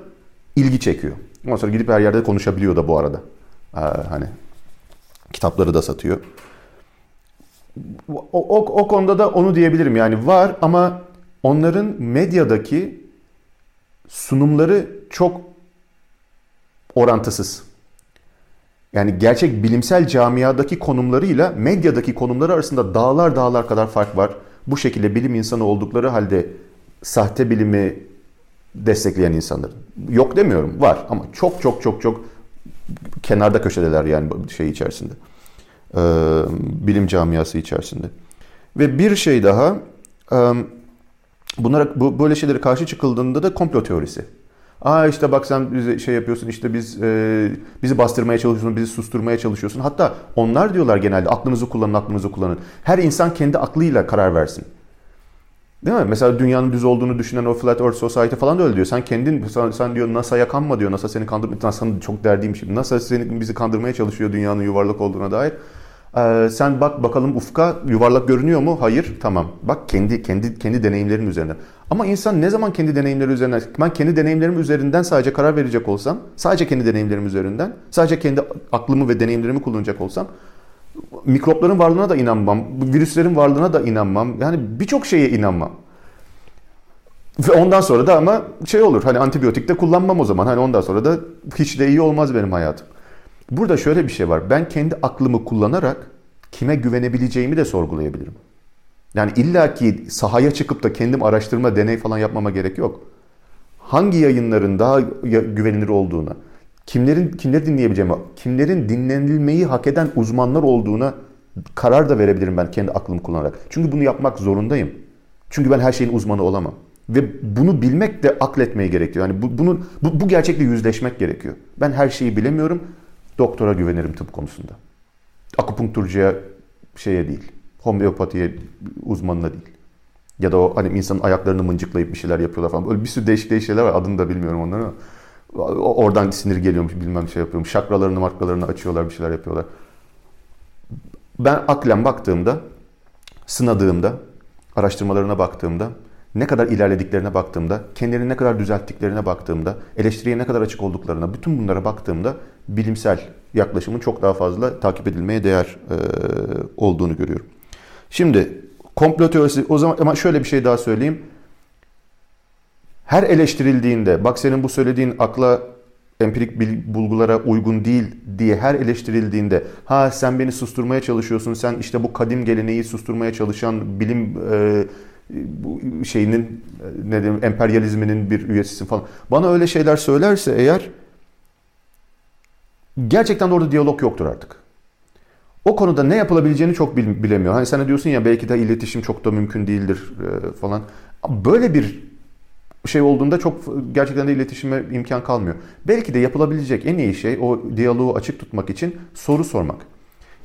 Speaker 3: ilgi çekiyor. Ondan sonra gidip her yerde konuşabiliyor da bu arada. Ee, hani Kitapları da satıyor. O, o, o konuda da onu diyebilirim yani var ama onların medyadaki sunumları çok orantısız. Yani gerçek bilimsel camiadaki konumlarıyla medyadaki konumları arasında dağlar dağlar kadar fark var. Bu şekilde bilim insanı oldukları halde sahte bilimi destekleyen insanların. Yok demiyorum var ama çok çok çok çok kenarda köşedeler yani şey içerisinde. Ee, bilim camiası içerisinde. Ve bir şey daha bunlara bu böyle şeylere karşı çıkıldığında da komplo teorisi. Aa işte bak sen bize şey yapıyorsun işte biz e, bizi bastırmaya çalışıyorsun, bizi susturmaya çalışıyorsun. Hatta onlar diyorlar genelde aklınızı kullanın, aklınızı kullanın. Her insan kendi aklıyla karar versin. Değil mi? Mesela dünyanın düz olduğunu düşünen o Flat Earth Society falan da öyle diyor. Sen kendin, sen, sen diyor NASA'ya kanma diyor. NASA seni kandırmıyor. NASA'nın çok derdiyim şimdi. NASA seni, bizi kandırmaya çalışıyor dünyanın yuvarlak olduğuna dair. Ee, sen bak bakalım ufka yuvarlak görünüyor mu? Hayır. Tamam. Bak kendi kendi kendi deneyimlerin üzerinden. Ama insan ne zaman kendi deneyimleri üzerinden ben kendi deneyimlerim üzerinden sadece karar verecek olsam, sadece kendi deneyimlerim üzerinden, sadece kendi aklımı ve deneyimlerimi kullanacak olsam mikropların varlığına da inanmam, virüslerin varlığına da inanmam. Yani birçok şeye inanmam. Ve ondan sonra da ama şey olur hani antibiyotik de kullanmam o zaman. Hani ondan sonra da hiç de iyi olmaz benim hayatım. Burada şöyle bir şey var. Ben kendi aklımı kullanarak kime güvenebileceğimi de sorgulayabilirim. Yani illaki sahaya çıkıp da kendim araştırma, deney falan yapmama gerek yok. Hangi yayınların daha güvenilir olduğuna, kimlerin kimleri dinleyebileceğimi, kimlerin dinlenilmeyi hak eden uzmanlar olduğuna karar da verebilirim ben kendi aklımı kullanarak. Çünkü bunu yapmak zorundayım. Çünkü ben her şeyin uzmanı olamam. Ve bunu bilmek de akletmeyi gerekiyor. Yani bu, bunun, bu, bu gerçekle yüzleşmek gerekiyor. Ben her şeyi bilemiyorum. Doktora güvenirim tıp konusunda. Akupunkturcuya şeye değil. Homeopatiye uzmanına değil. Ya da o hani insanın ayaklarını mıncıklayıp bir şeyler yapıyorlar falan. Böyle bir sürü değişik değişik şeyler var. Adını da bilmiyorum onları ama. Oradan sinir geliyormuş bilmem şey yapıyormuş. Şakralarını markalarını açıyorlar bir şeyler yapıyorlar. Ben aklen baktığımda, sınadığımda, araştırmalarına baktığımda ne kadar ilerlediklerine baktığımda, kendilerini ne kadar düzelttiklerine baktığımda, eleştiriye ne kadar açık olduklarına, bütün bunlara baktığımda bilimsel yaklaşımın çok daha fazla takip edilmeye değer e, olduğunu görüyorum. Şimdi komplo teorisi o zaman ama şöyle bir şey daha söyleyeyim. Her eleştirildiğinde bak senin bu söylediğin akla empirik bulgulara uygun değil diye her eleştirildiğinde ha sen beni susturmaya çalışıyorsun sen işte bu kadim geleneği susturmaya çalışan bilim e, bu şeyinin ne diyeyim emperyalizminin bir üyesisin falan. Bana öyle şeyler söylerse eğer gerçekten de orada diyalog yoktur artık. O konuda ne yapılabileceğini çok bilemiyor. Hani sen diyorsun ya belki de iletişim çok da mümkün değildir e, falan. Böyle bir şey olduğunda çok gerçekten de iletişime imkan kalmıyor. Belki de yapılabilecek en iyi şey o diyaloğu açık tutmak için soru sormak.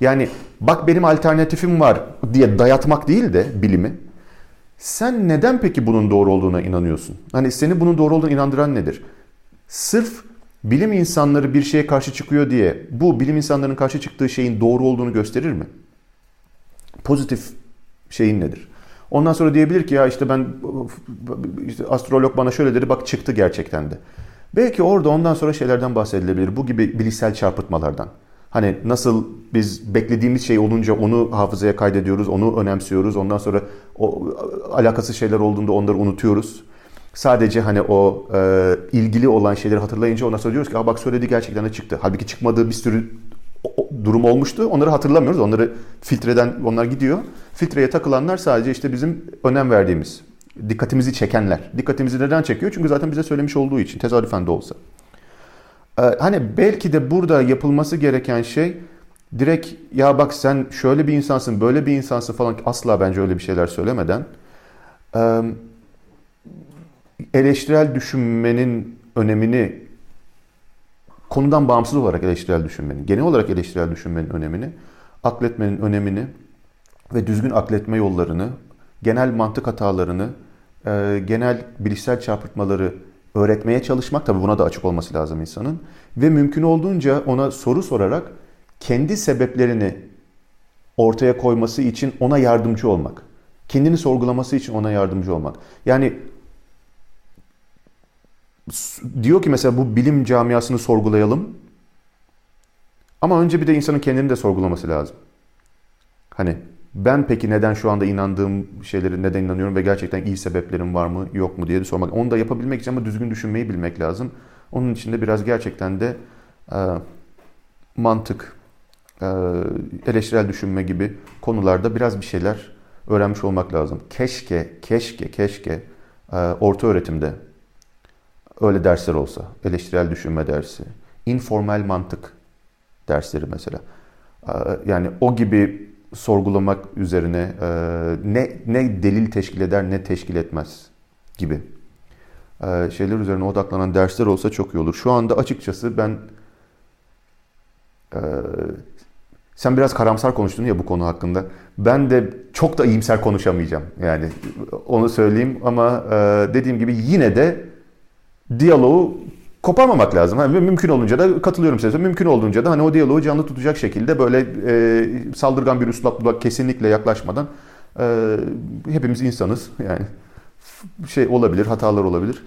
Speaker 3: Yani bak benim alternatifim var diye dayatmak değil de bilimi sen neden peki bunun doğru olduğuna inanıyorsun? Hani seni bunun doğru olduğuna inandıran nedir? Sırf bilim insanları bir şeye karşı çıkıyor diye bu bilim insanlarının karşı çıktığı şeyin doğru olduğunu gösterir mi? Pozitif şeyin nedir? Ondan sonra diyebilir ki ya işte ben işte astrolog bana şöyle dedi bak çıktı gerçekten de. Belki orada ondan sonra şeylerden bahsedilebilir. Bu gibi bilişsel çarpıtmalardan. Hani nasıl biz beklediğimiz şey olunca onu hafızaya kaydediyoruz, onu önemsiyoruz. Ondan sonra o alakasız şeyler olduğunda onları unutuyoruz. Sadece hani o e, ilgili olan şeyleri hatırlayınca ondan sonra diyoruz ki bak söyledi gerçekten de çıktı. Halbuki çıkmadığı bir sürü durum olmuştu. Onları hatırlamıyoruz. Onları filtreden onlar gidiyor. Filtreye takılanlar sadece işte bizim önem verdiğimiz, dikkatimizi çekenler. Dikkatimizi neden çekiyor? Çünkü zaten bize söylemiş olduğu için tesadüfen de olsa. Ee, hani belki de burada yapılması gereken şey direkt ya bak sen şöyle bir insansın, böyle bir insansın falan asla bence öyle bir şeyler söylemeden eleştirel düşünmenin önemini konudan bağımsız olarak eleştirel düşünmenin, genel olarak eleştirel düşünmenin önemini, akletmenin önemini ve düzgün akletme yollarını, genel mantık hatalarını, genel bilişsel çarpıtmaları öğretmeye çalışmak tabii buna da açık olması lazım insanın ve mümkün olduğunca ona soru sorarak kendi sebeplerini ortaya koyması için ona yardımcı olmak. Kendini sorgulaması için ona yardımcı olmak. Yani diyor ki mesela bu bilim camiasını sorgulayalım. Ama önce bir de insanın kendini de sorgulaması lazım. Hani ben peki neden şu anda inandığım şeyleri neden inanıyorum ve gerçekten iyi sebeplerim var mı yok mu diye de sormak. Onu da yapabilmek için ama düzgün düşünmeyi bilmek lazım. Onun için de biraz gerçekten de e, mantık, e, eleştirel düşünme gibi konularda biraz bir şeyler öğrenmiş olmak lazım. Keşke, keşke, keşke e, orta öğretimde öyle dersler olsa. Eleştirel düşünme dersi, informal mantık dersleri mesela. E, yani o gibi sorgulamak üzerine e, ne ne delil teşkil eder ne teşkil etmez gibi e, şeyler üzerine odaklanan dersler olsa çok iyi olur. Şu anda açıkçası ben e, sen biraz karamsar konuştun ya bu konu hakkında. Ben de çok da iyimser konuşamayacağım. Yani onu söyleyeyim ama dediğim gibi yine de diyaloğu koparmamak lazım. Hani mümkün olunca da katılıyorum size. Mümkün olduğunca da hani o diyaloğu canlı tutacak şekilde böyle e, saldırgan bir üslupla kesinlikle yaklaşmadan e, hepimiz insanız. Yani şey olabilir, hatalar olabilir.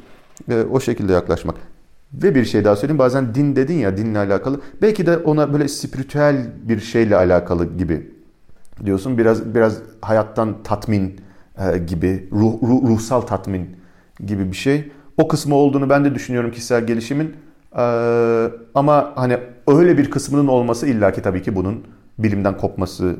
Speaker 3: E, o şekilde yaklaşmak. Ve bir şey daha söyleyeyim. Bazen din dedin ya dinle alakalı. Belki de ona böyle spiritüel bir şeyle alakalı gibi diyorsun. Biraz biraz hayattan tatmin e, gibi, ruh, ruh, ruhsal tatmin gibi bir şey. O kısmı olduğunu ben de düşünüyorum kişisel gelişimin. E, ama hani öyle bir kısmının olması illaki tabii ki bunun bilimden kopması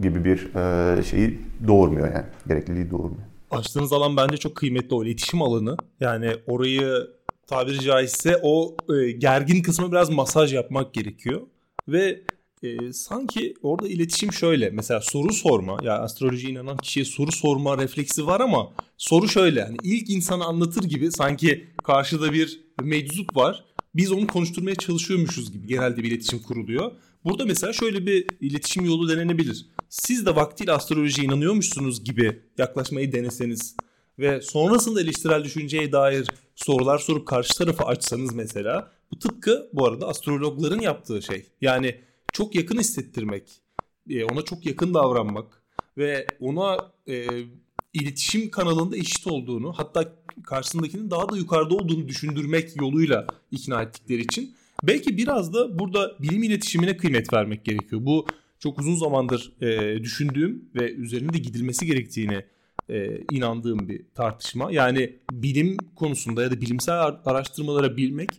Speaker 3: gibi bir e, şeyi doğurmuyor yani. Gerekliliği doğurmuyor.
Speaker 2: Açtığınız alan bence çok kıymetli o iletişim alanı. Yani orayı tabiri caizse o e, gergin kısmı biraz masaj yapmak gerekiyor. Ve e, sanki orada iletişim şöyle. Mesela soru sorma. Ya yani astrolojiye inanan kişiye soru sorma refleksi var ama soru şöyle. Yani ilk insanı anlatır gibi sanki karşıda bir meczup var. Biz onu konuşturmaya çalışıyormuşuz gibi genelde bir iletişim kuruluyor. Burada mesela şöyle bir iletişim yolu denenebilir. Siz de vaktiyle astrolojiye inanıyormuşsunuz gibi yaklaşmayı deneseniz ve sonrasında eleştirel düşünceye dair sorular sorup karşı tarafı açsanız mesela bu tıpkı bu arada astrologların yaptığı şey. Yani çok yakın hissettirmek, e, ona çok yakın davranmak ve ona e, iletişim kanalında eşit olduğunu hatta karşısındakinin daha da yukarıda olduğunu düşündürmek yoluyla ikna ettikleri için belki biraz da burada bilim iletişimine kıymet vermek gerekiyor. Bu çok uzun zamandır e, düşündüğüm ve üzerinde de gidilmesi gerektiğini e, inandığım bir tartışma. Yani bilim konusunda ya da bilimsel araştırmalara bilmek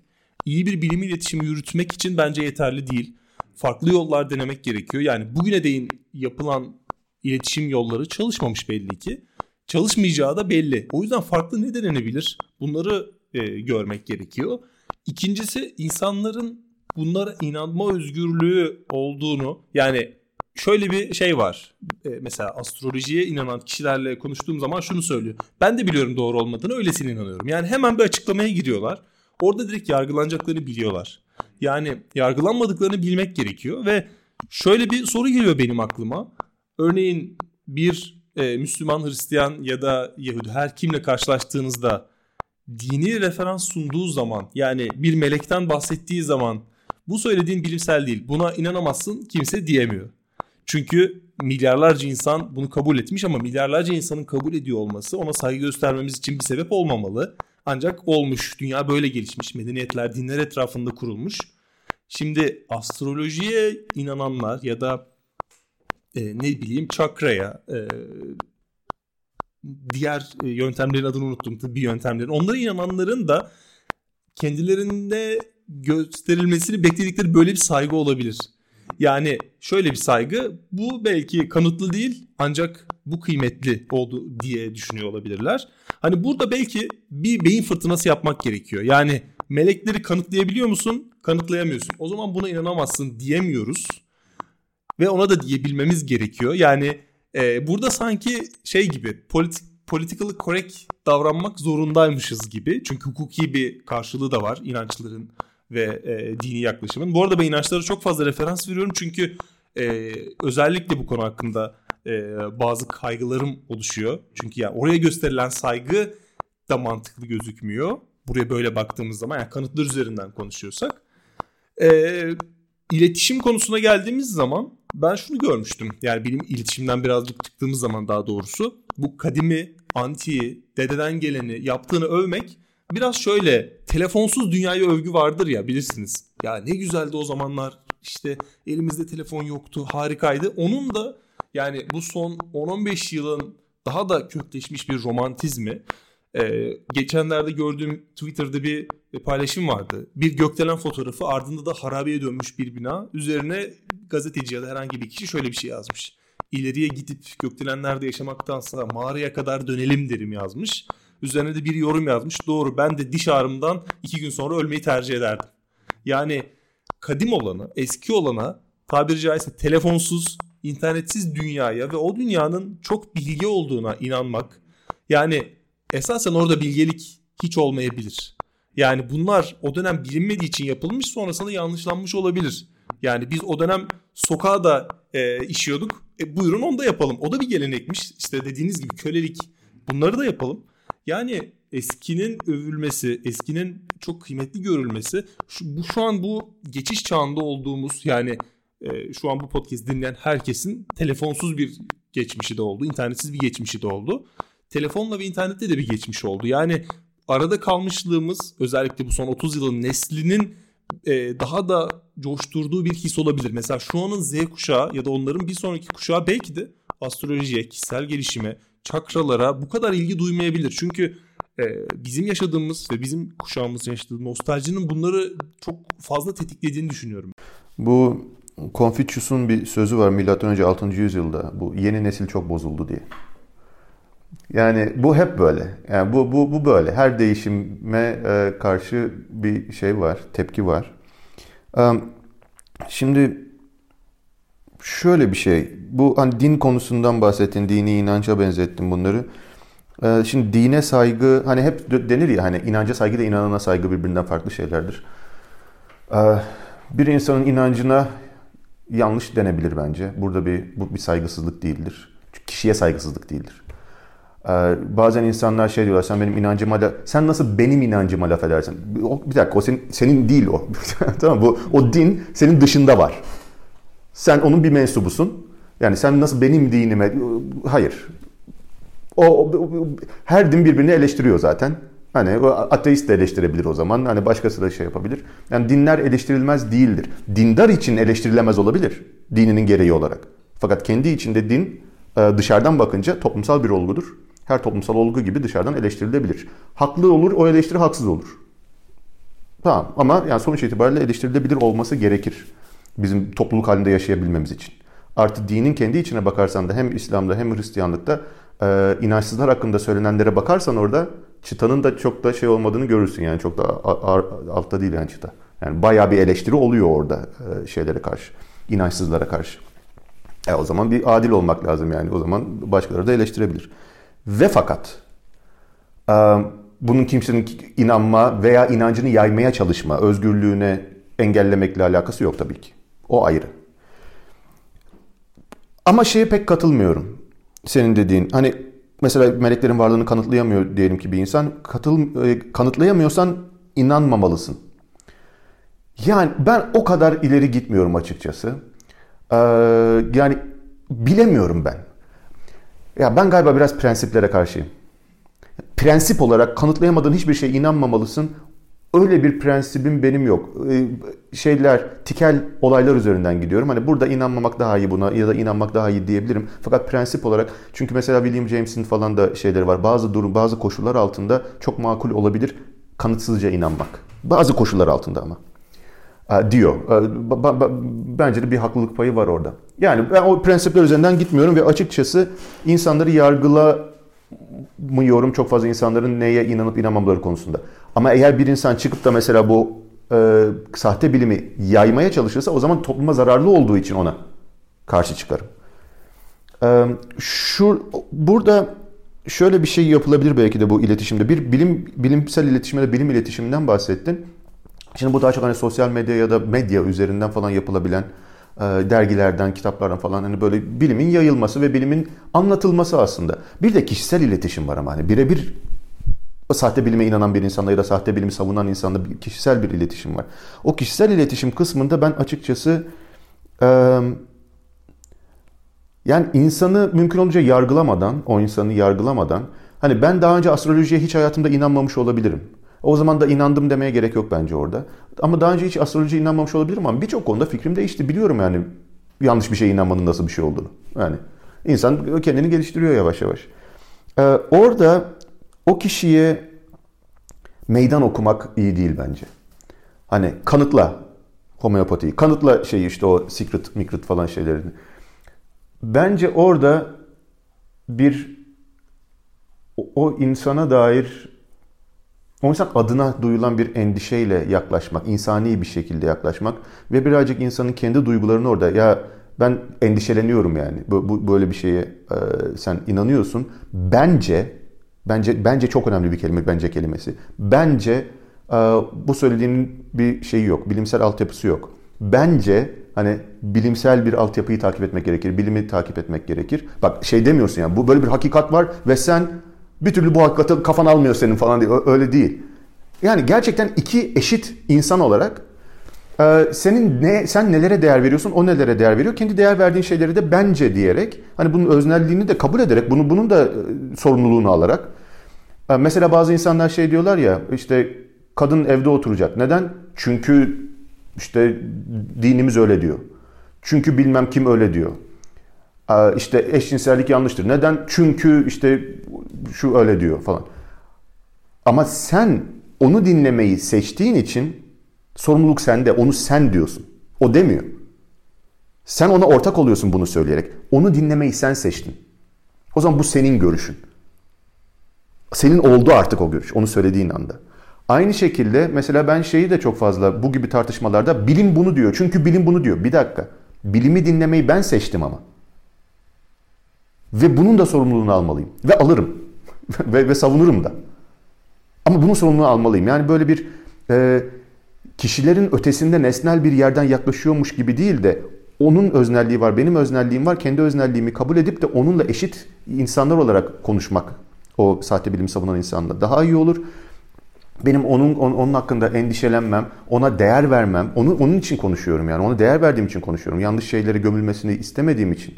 Speaker 2: iyi bir bilim iletişimi yürütmek için bence yeterli değil. Farklı yollar denemek gerekiyor. Yani bugüne değin yapılan iletişim yolları çalışmamış belli ki. Çalışmayacağı da belli. O yüzden farklı ne denenebilir? Bunları e, görmek gerekiyor. İkincisi insanların bunlara inanma özgürlüğü olduğunu yani şöyle bir şey var. E, mesela astrolojiye inanan kişilerle konuştuğum zaman şunu söylüyor. Ben de biliyorum doğru olmadığını öylesine inanıyorum. Yani hemen bir açıklamaya giriyorlar. Orada direkt yargılanacaklarını biliyorlar. Yani yargılanmadıklarını bilmek gerekiyor ve şöyle bir soru geliyor benim aklıma. Örneğin bir e, Müslüman, Hristiyan ya da Yahudi her kimle karşılaştığınızda dini referans sunduğu zaman yani bir melekten bahsettiği zaman bu söylediğin bilimsel değil. Buna inanamazsın kimse diyemiyor. Çünkü milyarlarca insan bunu kabul etmiş ama milyarlarca insanın kabul ediyor olması ona saygı göstermemiz için bir sebep olmamalı. Ancak olmuş. Dünya böyle gelişmiş. Medeniyetler dinler etrafında kurulmuş. Şimdi astrolojiye inananlar ya da e, ne bileyim çakraya e, diğer e, yöntemlerin adını unuttum tıbbi yöntemlerin. Onlara inananların da kendilerinde gösterilmesini bekledikleri böyle bir saygı olabilir. Yani şöyle bir saygı bu belki kanıtlı değil ancak bu kıymetli oldu diye düşünüyor olabilirler. Hani burada belki bir beyin fırtınası yapmak gerekiyor. Yani melekleri kanıtlayabiliyor musun? Kanıtlayamıyorsun. O zaman buna inanamazsın diyemiyoruz. Ve ona da diyebilmemiz gerekiyor. Yani e, burada sanki şey gibi politik politically correct davranmak zorundaymışız gibi. Çünkü hukuki bir karşılığı da var inançların ve e, dini yaklaşımın. Bu arada ben inançlara çok fazla referans veriyorum çünkü e, özellikle bu konu hakkında e, bazı kaygılarım oluşuyor. Çünkü yani oraya gösterilen saygı da mantıklı gözükmüyor. Buraya böyle baktığımız zaman yani kanıtlar üzerinden konuşuyorsak. E, iletişim konusuna geldiğimiz zaman ben şunu görmüştüm. Yani benim iletişimden birazcık çıktığımız zaman daha doğrusu bu kadimi, antiyi, dededen geleni yaptığını övmek biraz şöyle telefonsuz dünyaya övgü vardır ya bilirsiniz. Ya ne güzeldi o zamanlar işte elimizde telefon yoktu harikaydı. Onun da yani bu son 10-15 yılın daha da kökleşmiş bir romantizmi. Ee, geçenlerde gördüğüm Twitter'da bir paylaşım vardı. Bir gökdelen fotoğrafı ardında da harabeye dönmüş bir bina. Üzerine gazeteci ya da herhangi bir kişi şöyle bir şey yazmış. İleriye gidip gökdelenlerde yaşamaktansa mağaraya kadar dönelim derim yazmış. Üzerine de bir yorum yazmış. Doğru ben de diş ağrımdan iki gün sonra ölmeyi tercih ederdim. Yani kadim olanı, eski olana tabiri caizse telefonsuz, internetsiz dünyaya ve o dünyanın çok bilgi olduğuna inanmak. Yani esasen orada bilgelik hiç olmayabilir. Yani bunlar o dönem bilinmediği için yapılmış sonrasında yanlışlanmış olabilir. Yani biz o dönem sokağa da e, işiyorduk. E, buyurun onu da yapalım. O da bir gelenekmiş. İşte dediğiniz gibi kölelik. Bunları da yapalım. Yani eskinin övülmesi, eskinin çok kıymetli görülmesi şu, bu şu an bu geçiş çağında olduğumuz yani e, şu an bu podcast dinleyen herkesin telefonsuz bir geçmişi de oldu, internetsiz bir geçmişi de oldu. Telefonla ve internette de bir geçmiş oldu. Yani arada kalmışlığımız özellikle bu son 30 yılın neslinin e, daha da coşturduğu bir his olabilir. Mesela şu anın Z kuşağı ya da onların bir sonraki kuşağı belki de astrolojiye, kişisel gelişime, çakralara bu kadar ilgi duymayabilir. Çünkü e, bizim yaşadığımız ve bizim kuşağımız yaşadığı nostaljinin bunları çok fazla tetiklediğini düşünüyorum.
Speaker 3: Bu Confucius'un bir sözü var önce 6. yüzyılda. Bu yeni nesil çok bozuldu diye. Yani bu hep böyle. Yani bu bu bu böyle. Her değişime e, karşı bir şey var, tepki var. E, şimdi şöyle bir şey. Bu hani din konusundan bahsettin, dini inanca benzettin bunları. E, şimdi dine saygı hani hep denir ya hani inanca saygı da inanana saygı birbirinden farklı şeylerdir. E, bir insanın inancına yanlış denebilir bence. Burada bir bu bir saygısızlık değildir. Kişiye saygısızlık değildir. Ee, bazen insanlar şey diyorlar sen benim inancıma da sen nasıl benim inancıma laf edersin? O, bir dakika o senin, senin değil o. tamam bu o din senin dışında var. Sen onun bir mensubusun. Yani sen nasıl benim dinime hayır. O, o her din birbirini eleştiriyor zaten. Hani o ateist de eleştirebilir o zaman. Hani başkası da şey yapabilir. Yani dinler eleştirilmez değildir. Dindar için eleştirilemez olabilir. Dininin gereği olarak. Fakat kendi içinde din e, dışarıdan bakınca toplumsal bir olgudur her toplumsal olgu gibi dışarıdan eleştirilebilir. Haklı olur, o eleştiri haksız olur. Tamam ama yani sonuç itibariyle eleştirilebilir olması gerekir. Bizim topluluk halinde yaşayabilmemiz için. Artı dinin kendi içine bakarsan da hem İslam'da hem Hristiyanlıkta e, inançsızlar hakkında söylenenlere bakarsan orada çıtanın da çok da şey olmadığını görürsün. Yani çok da altta değil yani çıta. Yani bayağı bir eleştiri oluyor orada e, şeylere karşı. inançsızlara karşı. E, o zaman bir adil olmak lazım yani. O zaman başkaları da eleştirebilir. Ve fakat bunun kimsenin inanma veya inancını yaymaya çalışma, özgürlüğüne engellemekle alakası yok tabii ki. O ayrı. Ama şeye pek katılmıyorum. Senin dediğin hani mesela meleklerin varlığını kanıtlayamıyor diyelim ki bir insan. Katıl, e, kanıtlayamıyorsan inanmamalısın. Yani ben o kadar ileri gitmiyorum açıkçası. Ee, yani bilemiyorum ben. Ya ben galiba biraz prensiplere karşıyım. Prensip olarak kanıtlayamadığın hiçbir şeye inanmamalısın. Öyle bir prensibim benim yok. Ee, şeyler, tikel olaylar üzerinden gidiyorum. Hani burada inanmamak daha iyi buna ya da inanmak daha iyi diyebilirim. Fakat prensip olarak çünkü mesela William James'in falan da şeyleri var. Bazı durum, bazı koşullar altında çok makul olabilir kanıtsızca inanmak. Bazı koşullar altında ama diyor. Bence de bir haklılık payı var orada. Yani ben o prensipler üzerinden gitmiyorum ve açıkçası insanları yargılamıyorum çok fazla insanların neye inanıp inanmamaları konusunda. Ama eğer bir insan çıkıp da mesela bu e, sahte bilimi yaymaya çalışırsa o zaman topluma zararlı olduğu için ona karşı çıkarım. E, şu burada şöyle bir şey yapılabilir belki de bu iletişimde. Bir bilim bilimsel iletişimde bilim iletişiminden bahsettin. Şimdi bu daha çok hani sosyal medya ya da medya üzerinden falan yapılabilen dergilerden, kitaplardan falan hani böyle bilimin yayılması ve bilimin anlatılması aslında. Bir de kişisel iletişim var ama hani birebir sahte bilime inanan bir insanla ya da sahte bilimi savunan insanla bir kişisel bir iletişim var. O kişisel iletişim kısmında ben açıkçası e, yani insanı mümkün olunca yargılamadan, o insanı yargılamadan hani ben daha önce astrolojiye hiç hayatımda inanmamış olabilirim. O zaman da inandım demeye gerek yok bence orada. Ama daha önce hiç astrolojiye inanmamış olabilirim ama birçok konuda fikrim değişti. Biliyorum yani yanlış bir şeye inanmanın nasıl bir şey olduğunu. Yani insan kendini geliştiriyor yavaş yavaş. Ee, orada o kişiye meydan okumak iyi değil bence. Hani kanıtla homeopatiyi, kanıtla şey işte o secret, mikret falan şeylerini. Bence orada bir o, o insana dair o insan adına duyulan bir endişeyle yaklaşmak, insani bir şekilde yaklaşmak ve birazcık insanın kendi duygularını orada ya ben endişeleniyorum yani bu, bu böyle bir şeye e, sen inanıyorsun. Bence bence bence çok önemli bir kelime bence kelimesi. Bence e, bu söylediğinin bir şeyi yok, bilimsel altyapısı yok. Bence hani bilimsel bir altyapıyı takip etmek gerekir, bilimi takip etmek gerekir. Bak şey demiyorsun yani bu böyle bir hakikat var ve sen bir türlü bu hakikati kafan almıyor senin falan diye. Öyle değil. Yani gerçekten iki eşit insan olarak e, senin ne sen nelere değer veriyorsun, o nelere değer veriyor. Kendi değer verdiğin şeyleri de bence diyerek, hani bunun öznelliğini de kabul ederek, bunu bunun da e, sorumluluğunu alarak. E, mesela bazı insanlar şey diyorlar ya, işte kadın evde oturacak. Neden? Çünkü işte dinimiz öyle diyor. Çünkü bilmem kim öyle diyor. İşte eşcinsellik yanlıştır. Neden? Çünkü işte şu öyle diyor falan. Ama sen onu dinlemeyi seçtiğin için sorumluluk sende. Onu sen diyorsun. O demiyor. Sen ona ortak oluyorsun bunu söyleyerek. Onu dinlemeyi sen seçtin. O zaman bu senin görüşün. Senin oldu artık o görüş. Onu söylediğin anda. Aynı şekilde mesela ben şeyi de çok fazla bu gibi tartışmalarda bilim bunu diyor. Çünkü bilim bunu diyor. Bir dakika. Bilimi dinlemeyi ben seçtim ama. Ve bunun da sorumluluğunu almalıyım. Ve alırım. ve, ve savunurum da. Ama bunun sorumluluğunu almalıyım. Yani böyle bir e, kişilerin ötesinde nesnel bir yerden yaklaşıyormuş gibi değil de onun öznelliği var, benim öznelliğim var. Kendi öznelliğimi kabul edip de onunla eşit insanlar olarak konuşmak o sahte bilim savunan insanla daha iyi olur. Benim onun onun hakkında endişelenmem, ona değer vermem, onu onun için konuşuyorum yani. Ona değer verdiğim için konuşuyorum. Yanlış şeyleri gömülmesini istemediğim için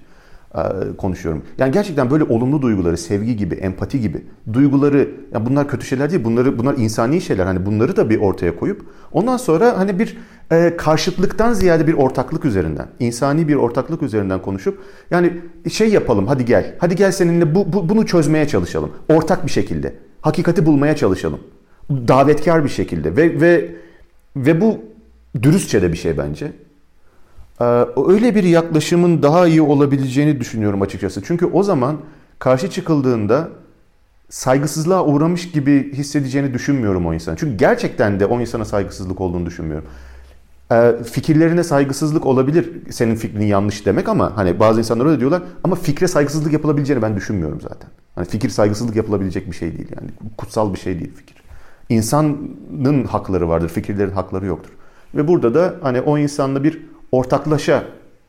Speaker 3: konuşuyorum. Yani gerçekten böyle olumlu duyguları, sevgi gibi, empati gibi duyguları, yani bunlar kötü şeyler değil, bunları bunlar insani şeyler. Hani bunları da bir ortaya koyup ondan sonra hani bir e, karşıtlıktan ziyade bir ortaklık üzerinden, insani bir ortaklık üzerinden konuşup yani şey yapalım, hadi gel, hadi gel seninle bu, bu bunu çözmeye çalışalım, ortak bir şekilde, hakikati bulmaya çalışalım, davetkar bir şekilde ve ve ve bu dürüstçe de bir şey bence. Ee, öyle bir yaklaşımın daha iyi olabileceğini düşünüyorum açıkçası. Çünkü o zaman karşı çıkıldığında saygısızlığa uğramış gibi hissedeceğini düşünmüyorum o insan. Çünkü gerçekten de o insana saygısızlık olduğunu düşünmüyorum. Ee, fikirlerine saygısızlık olabilir senin fikrin yanlış demek ama hani bazı insanlar öyle diyorlar ama fikre saygısızlık yapılabileceğini ben düşünmüyorum zaten. Hani fikir saygısızlık yapılabilecek bir şey değil yani kutsal bir şey değil fikir. İnsanın hakları vardır, fikirlerin hakları yoktur. Ve burada da hani o insanla bir ortaklaşa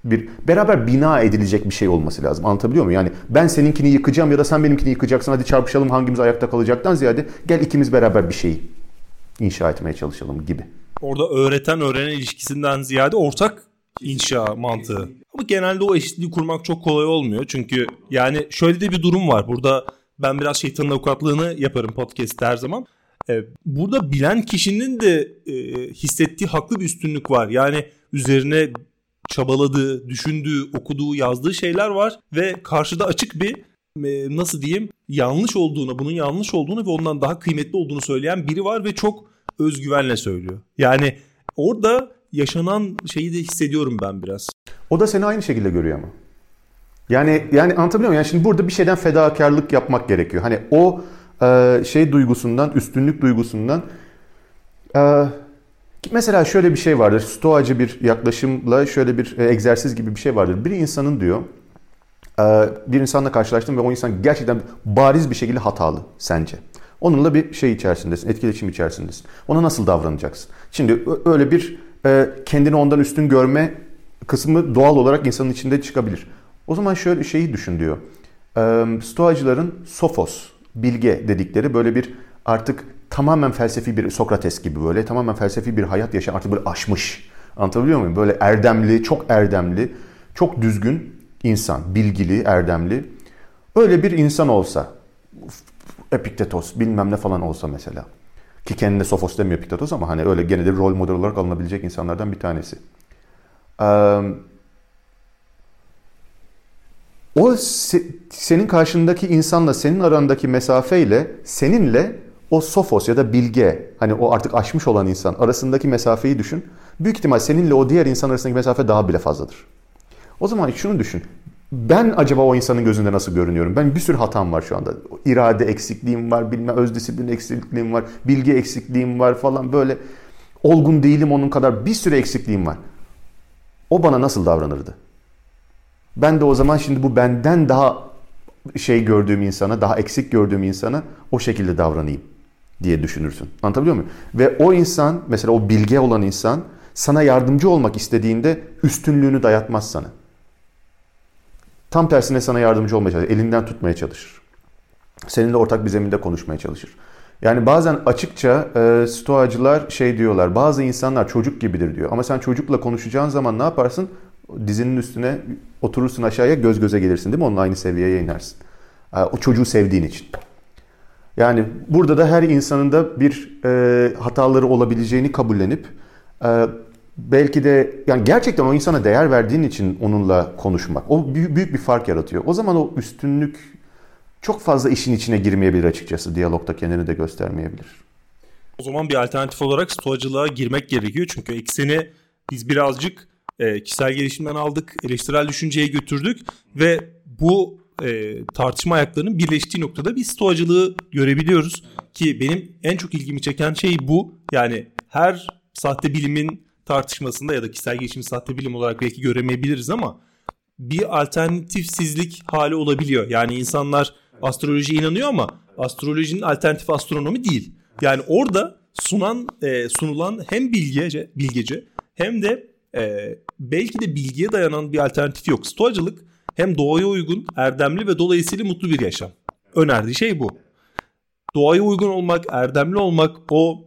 Speaker 3: bir beraber bina edilecek bir şey olması lazım. Anlatabiliyor muyum? Yani ben seninkini yıkacağım ya da sen benimkini yıkacaksın. Hadi çarpışalım hangimiz ayakta kalacaktan ziyade gel ikimiz beraber bir şeyi inşa etmeye çalışalım gibi.
Speaker 2: Orada öğreten öğrenen ilişkisinden ziyade ortak inşa mantığı. Ama genelde o eşitliği kurmak çok kolay olmuyor. Çünkü yani şöyle de bir durum var. Burada ben biraz şeytanın avukatlığını yaparım podcast'te her zaman. Ee, burada bilen kişinin de e, hissettiği haklı bir üstünlük var. Yani üzerine çabaladığı, düşündüğü, okuduğu, yazdığı şeyler var ve karşıda açık bir e, nasıl diyeyim yanlış olduğunu, bunun yanlış olduğunu ve ondan daha kıymetli olduğunu söyleyen biri var ve çok özgüvenle söylüyor. Yani orada yaşanan şeyi de hissediyorum ben biraz.
Speaker 3: O da seni aynı şekilde görüyor ama. Yani yani anlatabiliyor muyum? Yani şimdi burada bir şeyden fedakarlık yapmak gerekiyor. Hani o e, şey duygusundan, üstünlük duygusundan e, mesela şöyle bir şey vardır. Stoacı bir yaklaşımla şöyle bir e, egzersiz gibi bir şey vardır. Bir insanın diyor e, bir insanla karşılaştım ve o insan gerçekten bariz bir şekilde hatalı sence. Onunla bir şey içerisindesin, etkileşim içerisindesin. Ona nasıl davranacaksın? Şimdi öyle bir e, kendini ondan üstün görme kısmı doğal olarak insanın içinde çıkabilir. O zaman şöyle şeyi düşün diyor. Stoacıların sofos, bilge dedikleri böyle bir artık tamamen felsefi bir Sokrates gibi böyle tamamen felsefi bir hayat yaşayan artık böyle aşmış. Anlatabiliyor muyum? Böyle erdemli, çok erdemli, çok düzgün insan, bilgili, erdemli. Öyle bir insan olsa, Epiktetos bilmem ne falan olsa mesela. Ki kendine sofos demiyor Epiktetos ama hani öyle gene de rol model olarak alınabilecek insanlardan bir tanesi. Ee, o se, senin karşındaki insanla senin arandaki mesafeyle seninle o sofos ya da bilge hani o artık aşmış olan insan arasındaki mesafeyi düşün. Büyük ihtimal seninle o diğer insan arasındaki mesafe daha bile fazladır. O zaman şunu düşün. Ben acaba o insanın gözünde nasıl görünüyorum? Ben bir sürü hatam var şu anda. İrade eksikliğim var, bilmem öz disiplin eksikliğim var, bilgi eksikliğim var falan böyle. Olgun değilim onun kadar bir sürü eksikliğim var. O bana nasıl davranırdı? Ben de o zaman şimdi bu benden daha şey gördüğüm insana, daha eksik gördüğüm insana o şekilde davranayım diye düşünürsün. Anlatabiliyor muyum? Ve o insan, mesela o bilge olan insan sana yardımcı olmak istediğinde üstünlüğünü dayatmaz sana. Tam tersine sana yardımcı olmaya çalışır. Elinden tutmaya çalışır. Seninle ortak bir zeminde konuşmaya çalışır. Yani bazen açıkça e, stoacılar şey diyorlar. Bazı insanlar çocuk gibidir diyor. Ama sen çocukla konuşacağın zaman ne yaparsın? Dizinin üstüne oturursun aşağıya göz göze gelirsin değil mi? Onunla aynı seviyeye inersin. E, o çocuğu sevdiğin için. Yani burada da her insanın da bir e, hataları olabileceğini kabullenip e, belki de yani gerçekten o insana değer verdiğin için onunla konuşmak o büyük, büyük bir fark yaratıyor. O zaman o üstünlük çok fazla işin içine girmeyebilir açıkçası. Diyalogda kendini de göstermeyebilir.
Speaker 2: O zaman bir alternatif olarak stoacılığa girmek gerekiyor. Çünkü ekseni biz birazcık e, kişisel gelişimden aldık, eleştirel düşünceye götürdük ve bu e, tartışma ayaklarının birleştiği noktada bir stoacılığı görebiliyoruz. Ki benim en çok ilgimi çeken şey bu. Yani her sahte bilimin tartışmasında ya da kişisel gelişim sahte bilim olarak belki göremeyebiliriz ama bir alternatifsizlik hali olabiliyor. Yani insanlar astrolojiye inanıyor ama astrolojinin alternatif astronomi değil. Yani orada sunan e, sunulan hem bilgece bilgece hem de e, belki de bilgiye dayanan bir alternatif yok. Stoacılık hem doğaya uygun, erdemli ve dolayısıyla mutlu bir yaşam. Önerdiği şey bu. Doğaya uygun olmak, erdemli olmak o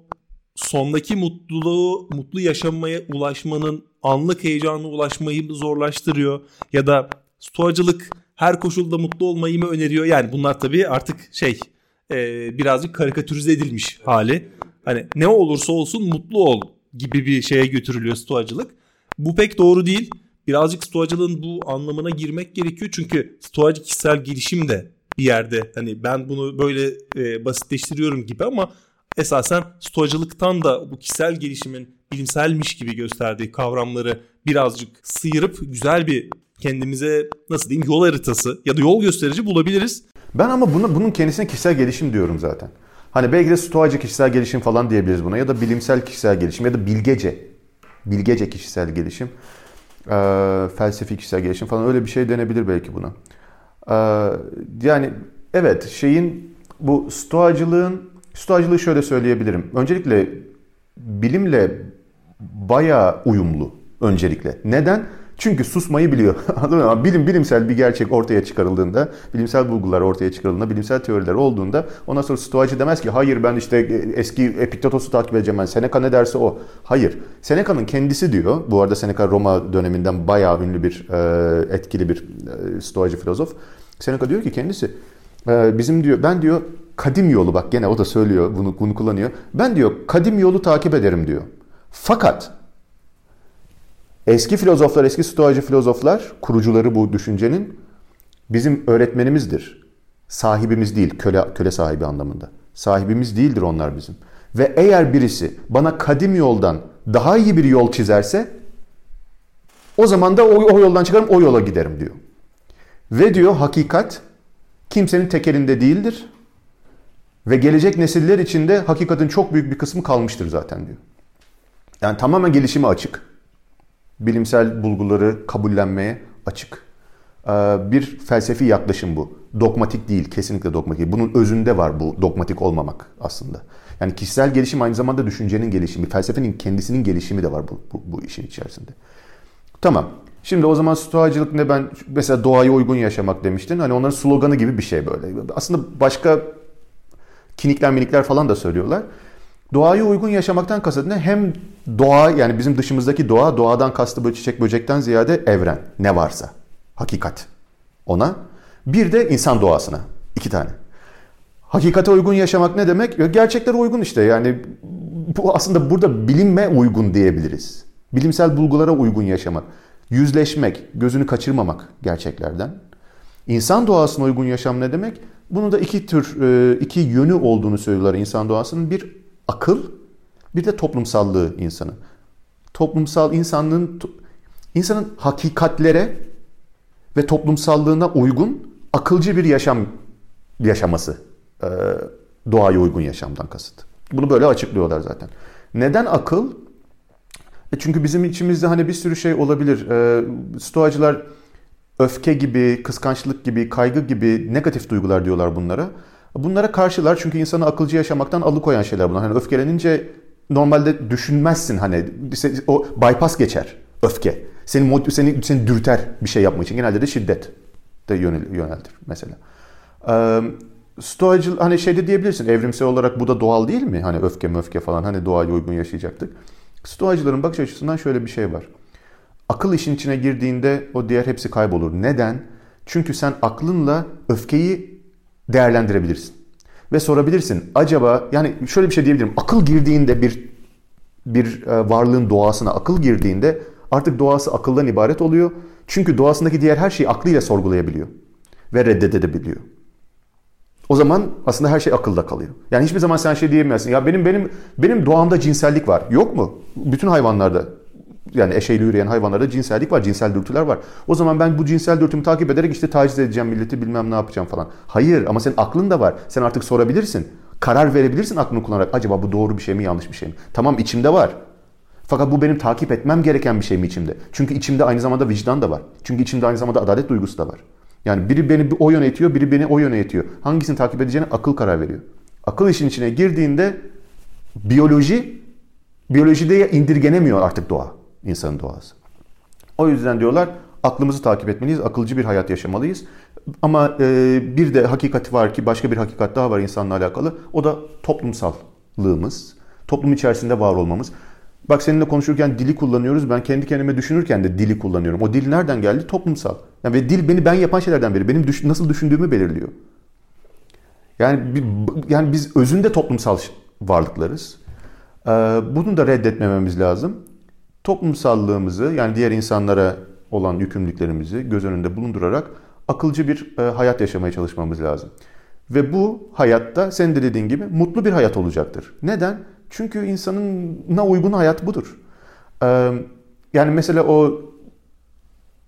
Speaker 2: sondaki mutluluğu, mutlu yaşamaya ulaşmanın anlık heyecanına ulaşmayı zorlaştırıyor. Ya da stoacılık her koşulda mutlu olmayı mı öneriyor? Yani bunlar tabii artık şey e, birazcık karikatürize edilmiş hali. Hani ne olursa olsun mutlu ol gibi bir şeye götürülüyor stoacılık. Bu pek doğru değil. Birazcık stoacılığın bu anlamına girmek gerekiyor. Çünkü stoacı kişisel gelişim de bir yerde hani ben bunu böyle e, basitleştiriyorum gibi ama esasen stoacılıktan da bu kişisel gelişimin bilimselmiş gibi gösterdiği kavramları birazcık sıyırıp güzel bir kendimize nasıl diyeyim yol haritası ya da yol gösterici bulabiliriz.
Speaker 3: Ben ama bunu, bunun kendisine kişisel gelişim diyorum zaten. Hani belki de stoacı kişisel gelişim falan diyebiliriz buna ya da bilimsel kişisel gelişim ya da bilgece. Bilgece kişisel gelişim. Ee, felsefi kişisel gelişim falan öyle bir şey denebilir belki buna. Ee, yani evet şeyin bu stoacılığın stoacılığı şöyle söyleyebilirim. Öncelikle bilimle bayağı uyumlu öncelikle. Neden? Çünkü susmayı biliyor. Anladın mı? Bilim, bilimsel bir gerçek ortaya çıkarıldığında, bilimsel bulgular ortaya çıkarıldığında, bilimsel teoriler olduğunda ondan sonra stoacı demez ki hayır ben işte eski Epiktetos'u takip edeceğim ben. Seneca ne derse o. Hayır. Seneca'nın kendisi diyor. Bu arada Seneca Roma döneminden bayağı ünlü bir, e, etkili bir e, stoacı filozof. Seneca diyor ki kendisi e, bizim diyor ben diyor kadim yolu bak gene o da söylüyor bunu, bunu kullanıyor. Ben diyor kadim yolu takip ederim diyor. Fakat Eski filozoflar, eski stoacı filozoflar, kurucuları bu düşüncenin bizim öğretmenimizdir. Sahibimiz değil, köle, köle sahibi anlamında. Sahibimiz değildir onlar bizim. Ve eğer birisi bana kadim yoldan daha iyi bir yol çizerse o zaman da o, o yoldan çıkarım o yola giderim diyor. Ve diyor hakikat kimsenin tekelinde değildir. Ve gelecek nesiller içinde hakikatin çok büyük bir kısmı kalmıştır zaten diyor. Yani tamamen gelişime açık bilimsel bulguları kabullenmeye açık. Ee, bir felsefi yaklaşım bu. Dogmatik değil, kesinlikle dogmatik. Bunun özünde var bu dogmatik olmamak aslında. Yani kişisel gelişim aynı zamanda düşüncenin gelişimi, felsefenin kendisinin gelişimi de var bu, bu, bu işin içerisinde. Tamam. Şimdi o zaman stoacılık ne ben mesela doğaya uygun yaşamak demiştin. Hani onların sloganı gibi bir şey böyle. Aslında başka kinikler minikler falan da söylüyorlar. Doğaya uygun yaşamaktan kasıt ne? Hem doğa yani bizim dışımızdaki doğa, doğadan kastı böyle çiçek böcekten ziyade evren. Ne varsa. Hakikat. Ona. Bir de insan doğasına. iki tane. Hakikate uygun yaşamak ne demek? Gerçeklere uygun işte. Yani bu aslında burada bilinme uygun diyebiliriz. Bilimsel bulgulara uygun yaşamak. Yüzleşmek, gözünü kaçırmamak gerçeklerden. İnsan doğasına uygun yaşam ne demek? Bunu da iki tür, e, iki yönü olduğunu söylüyorlar insan doğasının. Bir akıl, bir de toplumsallığı insanı. Toplumsal insanlığın, insanın hakikatlere ve toplumsallığına uygun akılcı bir yaşam yaşaması. Doğaya uygun yaşamdan kasıt. Bunu böyle açıklıyorlar zaten. Neden akıl? E çünkü bizim içimizde hani bir sürü şey olabilir. Stoacılar öfke gibi, kıskançlık gibi, kaygı gibi negatif duygular diyorlar bunlara. Bunlara karşılar çünkü insanı akılcı yaşamaktan alıkoyan şeyler bunlar. Hani öfkelenince normalde düşünmezsin hani o bypass geçer öfke. Seni, seni, seni dürter bir şey yapmak için. Genelde de şiddet de yöneltir mesela. Ee, Stoacı hani şeyde diyebilirsin evrimsel olarak bu da doğal değil mi? Hani öfke möfke falan hani doğaya uygun yaşayacaktık. Stoacıların bakış açısından şöyle bir şey var. Akıl işin içine girdiğinde o diğer hepsi kaybolur. Neden? Çünkü sen aklınla öfkeyi değerlendirebilirsin. Ve sorabilirsin acaba yani şöyle bir şey diyebilirim. Akıl girdiğinde bir bir e, varlığın doğasına akıl girdiğinde artık doğası akıldan ibaret oluyor. Çünkü doğasındaki diğer her şeyi aklıyla sorgulayabiliyor ve reddedebiliyor. O zaman aslında her şey akılda kalıyor. Yani hiçbir zaman sen şey diyemezsin. Ya benim benim benim doğamda cinsellik var. Yok mu? Bütün hayvanlarda yani eşeğiyle yürüyen hayvanlarda cinsellik var, cinsel dürtüler var. O zaman ben bu cinsel dürtümü takip ederek işte taciz edeceğim milleti bilmem ne yapacağım falan. Hayır ama senin aklın da var. Sen artık sorabilirsin. Karar verebilirsin aklını kullanarak. Acaba bu doğru bir şey mi yanlış bir şey mi? Tamam içimde var. Fakat bu benim takip etmem gereken bir şey mi içimde? Çünkü içimde aynı zamanda vicdan da var. Çünkü içimde aynı zamanda adalet duygusu da var. Yani biri beni o yöne itiyor, biri beni o yöne itiyor. Hangisini takip edeceğine akıl karar veriyor. Akıl işin içine girdiğinde biyoloji, biyolojide indirgenemiyor artık doğa, insanın doğası. O yüzden diyorlar aklımızı takip etmeliyiz, akılcı bir hayat yaşamalıyız. Ama e, bir de hakikati var ki başka bir hakikat daha var insanla alakalı. O da toplumsallığımız, toplum içerisinde var olmamız. Bak seninle konuşurken dili kullanıyoruz. Ben kendi kendime düşünürken de dili kullanıyorum. O dil nereden geldi? Toplumsal. Yani ve dil beni ben yapan şeylerden biri. Benim düş- nasıl düşündüğümü belirliyor. Yani yani biz özünde toplumsal varlıklarız. Ee, bunu da reddetmememiz lazım. Toplumsallığımızı yani diğer insanlara olan yükümlülüklerimizi göz önünde bulundurarak akılcı bir e, hayat yaşamaya çalışmamız lazım. Ve bu hayatta senin de dediğin gibi mutlu bir hayat olacaktır. Neden? Çünkü insanına uygun hayat budur. Yani mesela o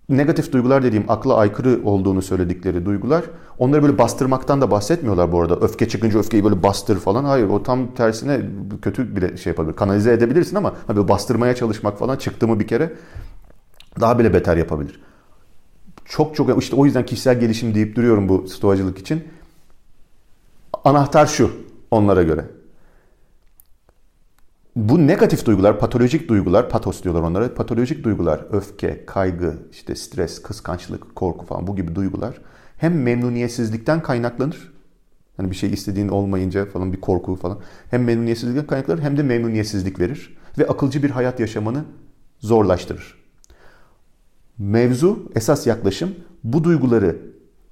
Speaker 3: negatif duygular dediğim akla aykırı olduğunu söyledikleri duygular onları böyle bastırmaktan da bahsetmiyorlar bu arada. Öfke çıkınca öfkeyi böyle bastır falan. Hayır o tam tersine kötü bile şey yapabilir. Kanalize edebilirsin ama böyle bastırmaya çalışmak falan çıktı mı bir kere daha bile beter yapabilir. Çok çok işte o yüzden kişisel gelişim deyip duruyorum bu stoacılık için. Anahtar şu onlara göre. Bu negatif duygular, patolojik duygular, patos diyorlar onlara. Patolojik duygular, öfke, kaygı, işte stres, kıskançlık, korku falan bu gibi duygular hem memnuniyetsizlikten kaynaklanır. Hani bir şey istediğin olmayınca falan bir korku falan. Hem memnuniyetsizlikten kaynaklanır hem de memnuniyetsizlik verir. Ve akılcı bir hayat yaşamanı zorlaştırır. Mevzu, esas yaklaşım bu duyguları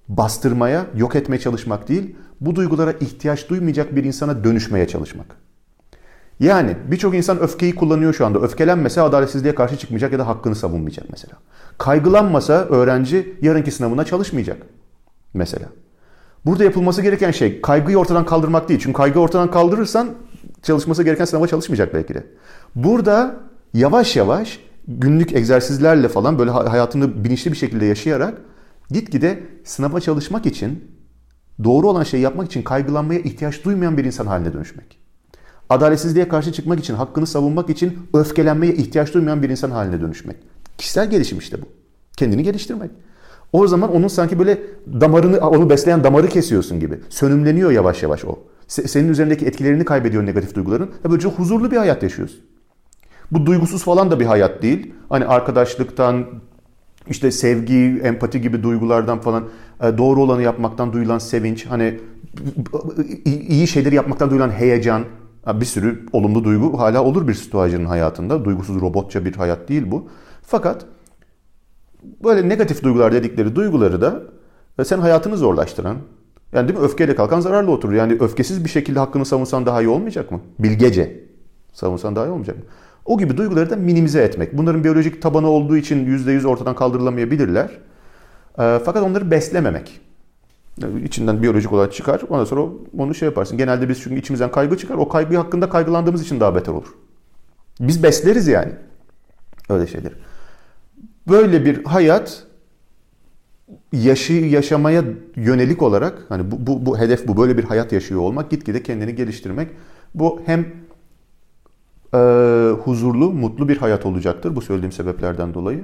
Speaker 3: bastırmaya, yok etmeye çalışmak değil, bu duygulara ihtiyaç duymayacak bir insana dönüşmeye çalışmak. Yani birçok insan öfkeyi kullanıyor şu anda. Öfkelenmese adaletsizliğe karşı çıkmayacak ya da hakkını savunmayacak mesela. Kaygılanmasa öğrenci yarınki sınavına çalışmayacak mesela. Burada yapılması gereken şey kaygıyı ortadan kaldırmak değil. Çünkü kaygıyı ortadan kaldırırsan çalışması gereken sınava çalışmayacak belki de. Burada yavaş yavaş günlük egzersizlerle falan böyle hayatını bilinçli bir şekilde yaşayarak gitgide sınava çalışmak için doğru olan şeyi yapmak için kaygılanmaya ihtiyaç duymayan bir insan haline dönüşmek adaletsizliğe karşı çıkmak için, hakkını savunmak için öfkelenmeye ihtiyaç duymayan bir insan haline dönüşmek. Kişisel gelişim işte bu. Kendini geliştirmek. O zaman onun sanki böyle damarını, onu besleyen damarı kesiyorsun gibi. Sönümleniyor yavaş yavaş o. Senin üzerindeki etkilerini kaybediyor negatif duyguların. Böylece huzurlu bir hayat yaşıyorsun. Bu duygusuz falan da bir hayat değil. Hani arkadaşlıktan, işte sevgi, empati gibi duygulardan falan e, doğru olanı yapmaktan duyulan sevinç, hani iyi şeyleri yapmaktan duyulan heyecan, bir sürü olumlu duygu hala olur bir stoacının hayatında. Duygusuz robotça bir hayat değil bu. Fakat böyle negatif duygular dedikleri duyguları da e, sen hayatını zorlaştıran, Yani değil mi? Öfkeyle kalkan zararla oturur. Yani öfkesiz bir şekilde hakkını savunsan daha iyi olmayacak mı? Bilgece savunsan daha iyi olmayacak mı? O gibi duyguları da minimize etmek. Bunların biyolojik tabanı olduğu için %100 ortadan kaldırılamayabilirler. E, fakat onları beslememek. İçinden biyolojik olarak çıkar. Ondan sonra onu şey yaparsın. Genelde biz çünkü içimizden kaygı çıkar. O kaygı hakkında kaygılandığımız için daha beter olur. Biz besleriz yani. Öyle şeyler. Böyle bir hayat yaşı yaşamaya yönelik olarak hani bu, bu, bu hedef bu böyle bir hayat yaşıyor olmak gitgide kendini geliştirmek bu hem e, huzurlu mutlu bir hayat olacaktır bu söylediğim sebeplerden dolayı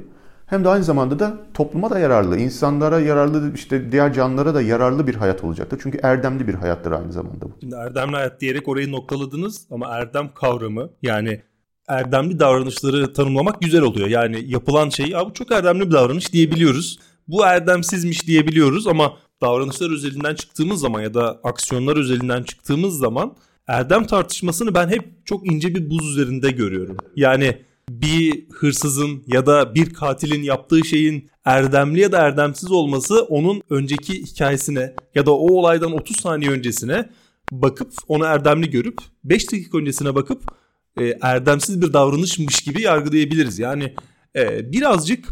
Speaker 3: hem de aynı zamanda da topluma da yararlı insanlara yararlı işte diğer canlılara da yararlı bir hayat olacaktır çünkü erdemli bir hayattır aynı zamanda bu.
Speaker 2: Şimdi erdemli hayat diyerek orayı noktaladınız ama erdem kavramı yani erdemli davranışları tanımlamak güzel oluyor. Yani yapılan şey bu çok erdemli bir davranış diyebiliyoruz bu erdemsizmiş diyebiliyoruz ama davranışlar özelinden çıktığımız zaman ya da aksiyonlar özelinden çıktığımız zaman erdem tartışmasını ben hep çok ince bir buz üzerinde görüyorum. Yani bir hırsızın ya da bir katilin yaptığı şeyin erdemli ya da erdemsiz olması onun önceki hikayesine ya da o olaydan 30 saniye öncesine bakıp onu erdemli görüp 5 dakika öncesine bakıp e, erdemsiz bir davranışmış gibi yargılayabiliriz. Yani e, birazcık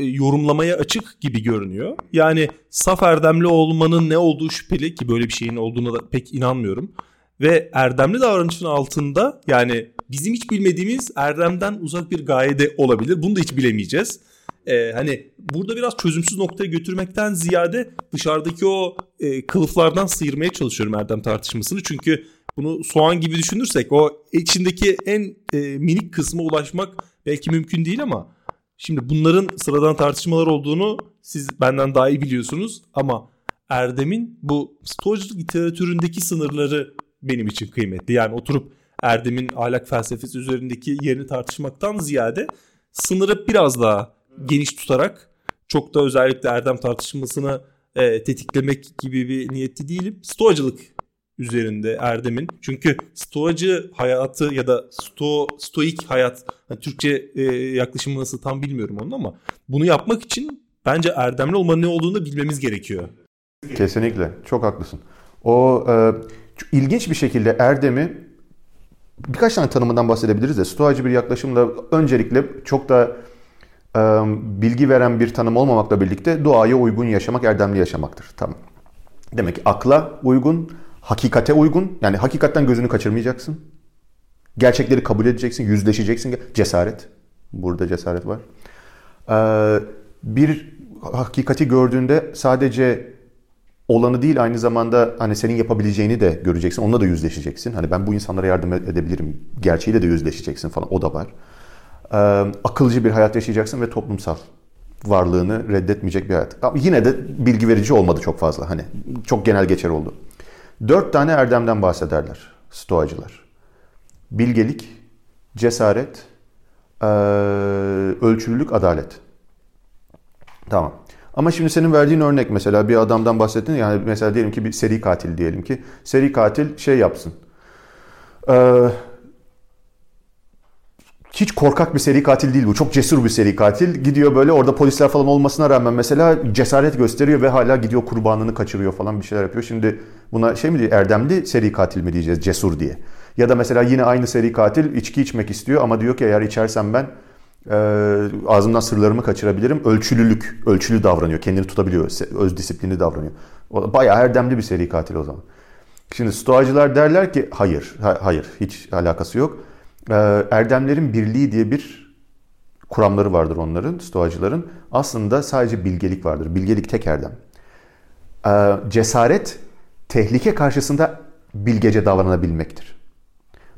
Speaker 2: e, yorumlamaya açık gibi görünüyor. Yani saf erdemli olmanın ne olduğu şüpheli ki böyle bir şeyin olduğuna da pek inanmıyorum. Ve erdemli davranışın altında yani bizim hiç bilmediğimiz erdemden uzak bir gaye de olabilir. Bunu da hiç bilemeyeceğiz. Ee, hani burada biraz çözümsüz noktaya götürmekten ziyade dışarıdaki o e, kılıflardan sıyırmaya çalışıyorum erdem tartışmasını. Çünkü bunu soğan gibi düşünürsek o içindeki en e, minik kısma ulaşmak belki mümkün değil ama Şimdi bunların sıradan tartışmalar olduğunu siz benden daha iyi biliyorsunuz ama Erdem'in bu stoacılık literatüründeki sınırları benim için kıymetli. Yani oturup Erdem'in ahlak felsefesi üzerindeki yerini tartışmaktan ziyade sınırı biraz daha geniş tutarak çok da özellikle Erdem tartışmasını e, tetiklemek gibi bir niyetli değilim. Stoacılık üzerinde Erdem'in. Çünkü stoacı hayatı ya da sto, stoik hayat yani Türkçe e, yaklaşımı nasıl tam bilmiyorum onun ama bunu yapmak için bence erdemli olmanın ne olduğunu bilmemiz gerekiyor.
Speaker 3: Kesinlikle. Çok haklısın. O e, ilginç bir şekilde erdemi birkaç tane tanımından bahsedebiliriz de stoacı bir yaklaşımla öncelikle çok da e, bilgi veren bir tanım olmamakla birlikte doğaya uygun yaşamak erdemli yaşamaktır. Tamam. Demek ki akla uygun, hakikate uygun. Yani hakikatten gözünü kaçırmayacaksın. Gerçekleri kabul edeceksin, yüzleşeceksin. Cesaret. Burada cesaret var. Ee, bir hakikati gördüğünde sadece olanı değil aynı zamanda hani senin yapabileceğini de göreceksin. Onunla da yüzleşeceksin. Hani ben bu insanlara yardım edebilirim. Gerçeğiyle de yüzleşeceksin falan. O da var. Ee, akılcı bir hayat yaşayacaksın ve toplumsal varlığını reddetmeyecek bir hayat. Ama yine de bilgi verici olmadı çok fazla. Hani çok genel geçer oldu. Dört tane erdemden bahsederler stoacılar. Bilgelik, cesaret, ölçülülük, adalet. Tamam. Ama şimdi senin verdiğin örnek mesela bir adamdan bahsettin yani mesela diyelim ki bir seri katil diyelim ki seri katil şey yapsın. Ee, hiç korkak bir seri katil değil bu. Çok cesur bir seri katil. Gidiyor böyle orada polisler falan olmasına rağmen mesela cesaret gösteriyor ve hala gidiyor kurbanını kaçırıyor falan bir şeyler yapıyor. Şimdi buna şey mi diye erdemli seri katil mi diyeceğiz cesur diye. Ya da mesela yine aynı seri katil içki içmek istiyor ama diyor ki eğer içersem ben e, ağzımdan sırlarımı kaçırabilirim. Ölçülülük, ölçülü davranıyor. Kendini tutabiliyor. Öz disiplini davranıyor. O bayağı erdemli bir seri katil o zaman. Şimdi stoacılar derler ki hayır, ha, hayır hiç alakası yok. E, erdemlerin birliği diye bir kuramları vardır onların, stoacıların. Aslında sadece bilgelik vardır. Bilgelik tek erdem. E, cesaret tehlike karşısında bilgece davranabilmektir.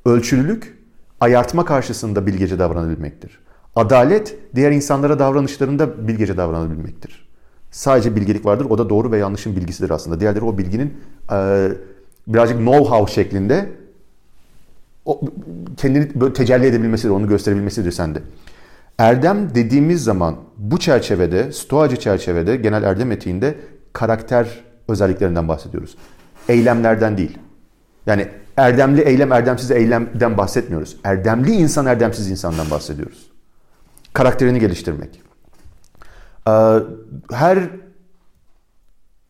Speaker 3: Ölçülülük ayartma karşısında bilgece davranabilmektir. Adalet diğer insanlara davranışlarında bilgece davranabilmektir. Sadece bilgelik vardır. O da doğru ve yanlışın bilgisidir aslında. Diğerleri o bilginin e, birazcık know-how şeklinde o, kendini böyle tecelli edebilmesidir, onu gösterebilmesidir sende. Erdem dediğimiz zaman bu çerçevede, stoacı çerçevede, genel erdem etiğinde karakter özelliklerinden bahsediyoruz. Eylemlerden değil. Yani erdemli eylem, erdemsiz eylemden bahsetmiyoruz. Erdemli insan, erdemsiz insandan bahsediyoruz. Karakterini geliştirmek. Ee, her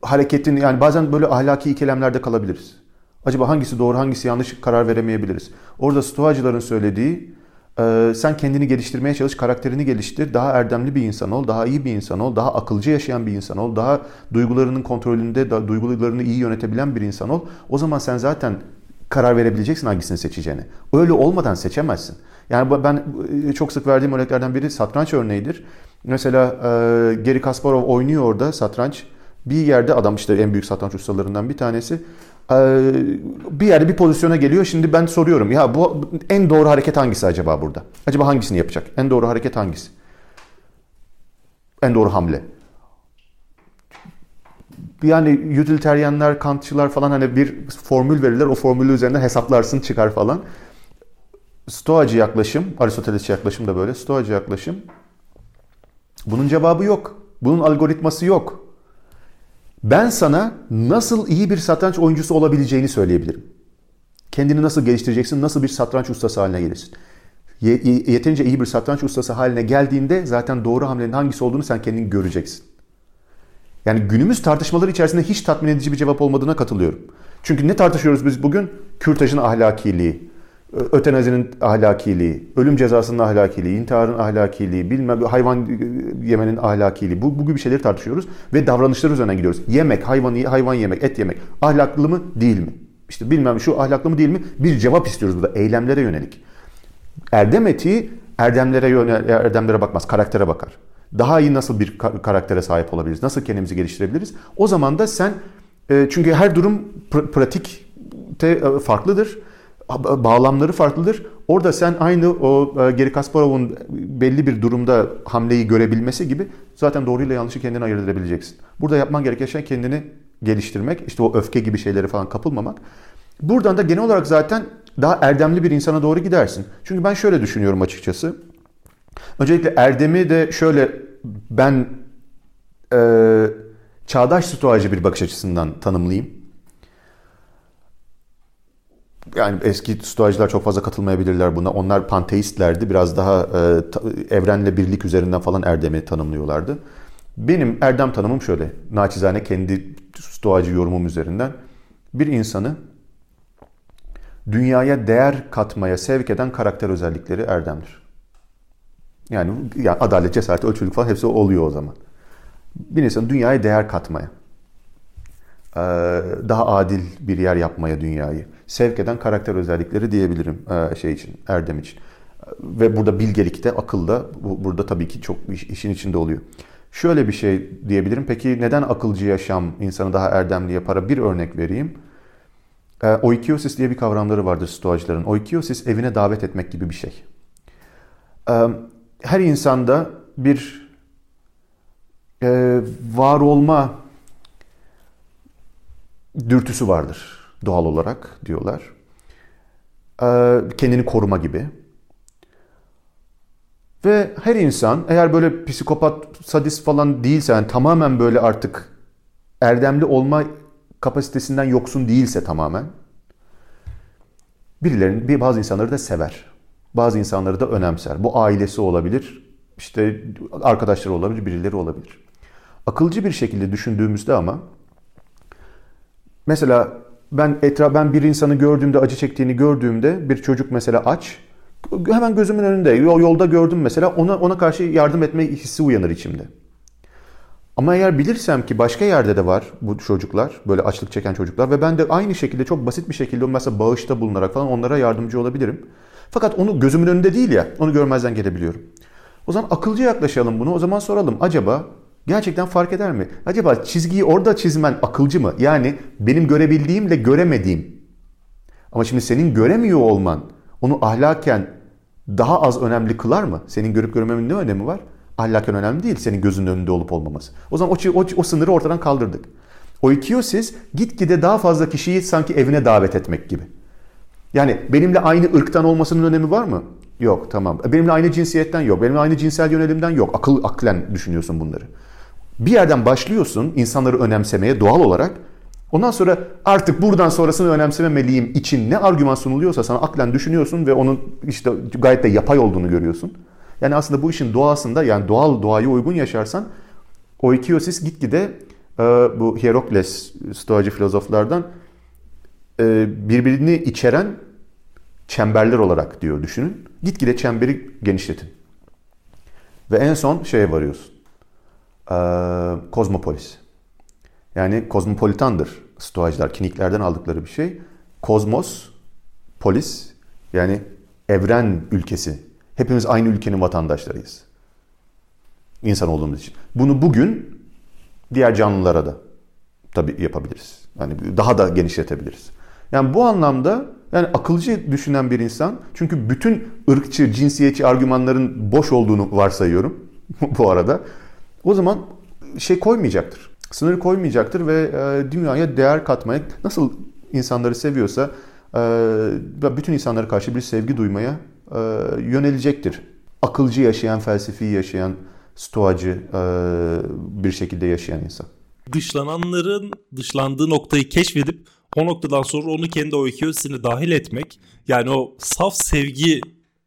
Speaker 3: hareketin yani bazen böyle ahlaki ikilemlerde kalabiliriz. Acaba hangisi doğru hangisi yanlış karar veremeyebiliriz. Orada stoacıların söylediği e, sen kendini geliştirmeye çalış, karakterini geliştir, daha erdemli bir insan ol, daha iyi bir insan ol, daha akılcı yaşayan bir insan ol, daha duygularının kontrolünde, da, duygularını iyi yönetebilen bir insan ol. O zaman sen zaten karar verebileceksin hangisini seçeceğini. Öyle olmadan seçemezsin. Yani ben e, çok sık verdiğim örneklerden biri satranç örneğidir. Mesela e, Geri Kasparov oynuyor orada satranç. Bir yerde adam işte en büyük satranç ustalarından bir tanesi. E, bir yerde bir pozisyona geliyor. Şimdi ben soruyorum ya bu en doğru hareket hangisi acaba burada? Acaba hangisini yapacak? En doğru hareket hangisi? En doğru hamle. Yani utilitarianlar, kantçılar falan hani bir formül verirler. O formülü üzerinden hesaplarsın çıkar falan. Stoacı yaklaşım, Aristotelesçi yaklaşım da böyle. Stoacı yaklaşım. Bunun cevabı yok. Bunun algoritması yok. Ben sana nasıl iyi bir satranç oyuncusu olabileceğini söyleyebilirim. Kendini nasıl geliştireceksin, nasıl bir satranç ustası haline gelirsin. Yeterince iyi bir satranç ustası haline geldiğinde zaten doğru hamlenin hangisi olduğunu sen kendin göreceksin. Yani günümüz tartışmaları içerisinde hiç tatmin edici bir cevap olmadığına katılıyorum. Çünkü ne tartışıyoruz biz bugün? Kürtajın ahlakiliği, ötenazinin ahlakiliği, ölüm cezasının ahlakiliği, intiharın ahlakiliği, bilmem hayvan yemenin ahlakiliği. Bu, bu gibi şeyleri tartışıyoruz ve davranışlar üzerinden gidiyoruz. Yemek, hayvan, hayvan yemek, et yemek ahlaklı mı değil mi? İşte bilmem şu ahlaklı mı değil mi? Bir cevap istiyoruz burada eylemlere yönelik. Erdem etiği erdemlere yönel, erdemlere bakmaz, karaktere bakar. Daha iyi nasıl bir karaktere sahip olabiliriz? Nasıl kendimizi geliştirebiliriz? O zaman da sen e, çünkü her durum pr- pratikte e, farklıdır bağlamları farklıdır. Orada sen aynı o e, Geri Kasparov'un belli bir durumda hamleyi görebilmesi gibi zaten doğruyla yanlışı kendini ayırt edebileceksin. Burada yapman gereken şey kendini geliştirmek, işte o öfke gibi şeylere falan kapılmamak. Buradan da genel olarak zaten daha erdemli bir insana doğru gidersin. Çünkü ben şöyle düşünüyorum açıkçası. Öncelikle erdemi de şöyle ben e, çağdaş stoacı bir bakış açısından tanımlayayım yani eski stoacılar çok fazla katılmayabilirler buna. Onlar panteistlerdi. Biraz daha e, evrenle birlik üzerinden falan erdemi tanımlıyorlardı. Benim erdem tanımım şöyle. Naçizane kendi stoacı yorumum üzerinden. Bir insanı dünyaya değer katmaya sevk eden karakter özellikleri erdemdir. Yani, yani adalet, cesaret, ölçülük falan hepsi oluyor o zaman. Bir insanın dünyaya değer katmaya, e, daha adil bir yer yapmaya dünyayı, sevk eden karakter özellikleri diyebilirim e, şey için, Erdem için. Ve burada bilgelik de akıl da burada tabii ki çok işin içinde oluyor. Şöyle bir şey diyebilirim. Peki neden akılcı yaşam insanı daha erdemli yapar? Bir örnek vereyim. E, oikiosis diye bir kavramları vardır stoacıların. Oikiosis evine davet etmek gibi bir şey. E, her insanda bir var olma dürtüsü vardır doğal olarak diyorlar. Ee, kendini koruma gibi. Ve her insan eğer böyle psikopat, sadist falan değilse, yani tamamen böyle artık erdemli olma kapasitesinden yoksun değilse tamamen birilerin, bir bazı insanları da sever. Bazı insanları da önemser. Bu ailesi olabilir, işte arkadaşları olabilir, birileri olabilir. Akılcı bir şekilde düşündüğümüzde ama mesela ben etraf ben bir insanı gördüğümde acı çektiğini gördüğümde bir çocuk mesela aç hemen gözümün önünde yolda gördüm mesela ona ona karşı yardım etme hissi uyanır içimde. Ama eğer bilirsem ki başka yerde de var bu çocuklar, böyle açlık çeken çocuklar ve ben de aynı şekilde çok basit bir şekilde mesela bağışta bulunarak falan onlara yardımcı olabilirim. Fakat onu gözümün önünde değil ya, onu görmezden gelebiliyorum. O zaman akılcı yaklaşalım bunu. O zaman soralım acaba Gerçekten fark eder mi? Acaba çizgiyi orada çizmen akılcı mı? Yani benim görebildiğimle göremediğim. Ama şimdi senin göremiyor olman onu ahlaken daha az önemli kılar mı? Senin görüp görememenin ne önemi var? Ahlaken önemli değil senin gözünün önünde olup olmaması. O zaman o, o, o sınırı ortadan kaldırdık. O ikiosis gitgide daha fazla kişiyi sanki evine davet etmek gibi. Yani benimle aynı ırktan olmasının önemi var mı? Yok tamam. Benimle aynı cinsiyetten yok. Benimle aynı cinsel yönelimden yok. Akıl aklen düşünüyorsun bunları. Bir yerden başlıyorsun insanları önemsemeye doğal olarak. Ondan sonra artık buradan sonrasını önemsememeliyim için ne argüman sunuluyorsa sana aklen düşünüyorsun ve onun işte gayet de yapay olduğunu görüyorsun. Yani aslında bu işin doğasında yani doğal doğaya uygun yaşarsan o ikiosis gitgide e, bu Hierokles stoacı filozoflardan e, birbirini içeren çemberler olarak diyor düşünün. Gitgide çemberi genişletin. Ve en son şeye varıyorsun. E, kozmopolis. Yani kozmopolitandır stoacılar. Kiniklerden aldıkları bir şey. Kozmos, polis yani evren ülkesi. Hepimiz aynı ülkenin vatandaşlarıyız. İnsan olduğumuz için. Bunu bugün diğer canlılara da tabii yapabiliriz. Yani daha da genişletebiliriz. Yani bu anlamda yani akılcı düşünen bir insan çünkü bütün ırkçı, cinsiyetçi argümanların boş olduğunu varsayıyorum bu arada. O zaman şey koymayacaktır. Sınır koymayacaktır ve e, dünyaya değer katmaya nasıl insanları seviyorsa e, bütün insanlara karşı bir sevgi duymaya e, yönelecektir. Akılcı yaşayan, felsefi yaşayan, stoacı bir şekilde yaşayan insan.
Speaker 2: Dışlananların dışlandığı noktayı keşfedip o noktadan sonra onu kendi o öyküsüne dahil etmek yani o saf sevgi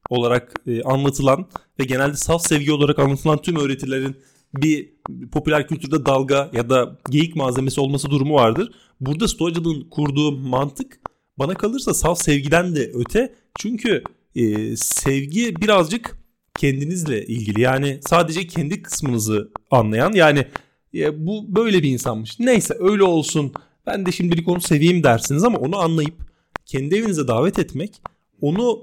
Speaker 2: olarak anlatılan ve genelde saf sevgi olarak anlatılan tüm öğretilerin bir popüler kültürde dalga ya da geyik malzemesi olması durumu vardır. Burada stoacılığın kurduğu mantık bana kalırsa saf sevgiden de öte. Çünkü e, sevgi birazcık kendinizle ilgili. Yani sadece kendi kısmınızı anlayan yani e, bu böyle bir insanmış. Neyse öyle olsun ben de şimdilik onu seveyim dersiniz ama onu anlayıp kendi evinize davet etmek onu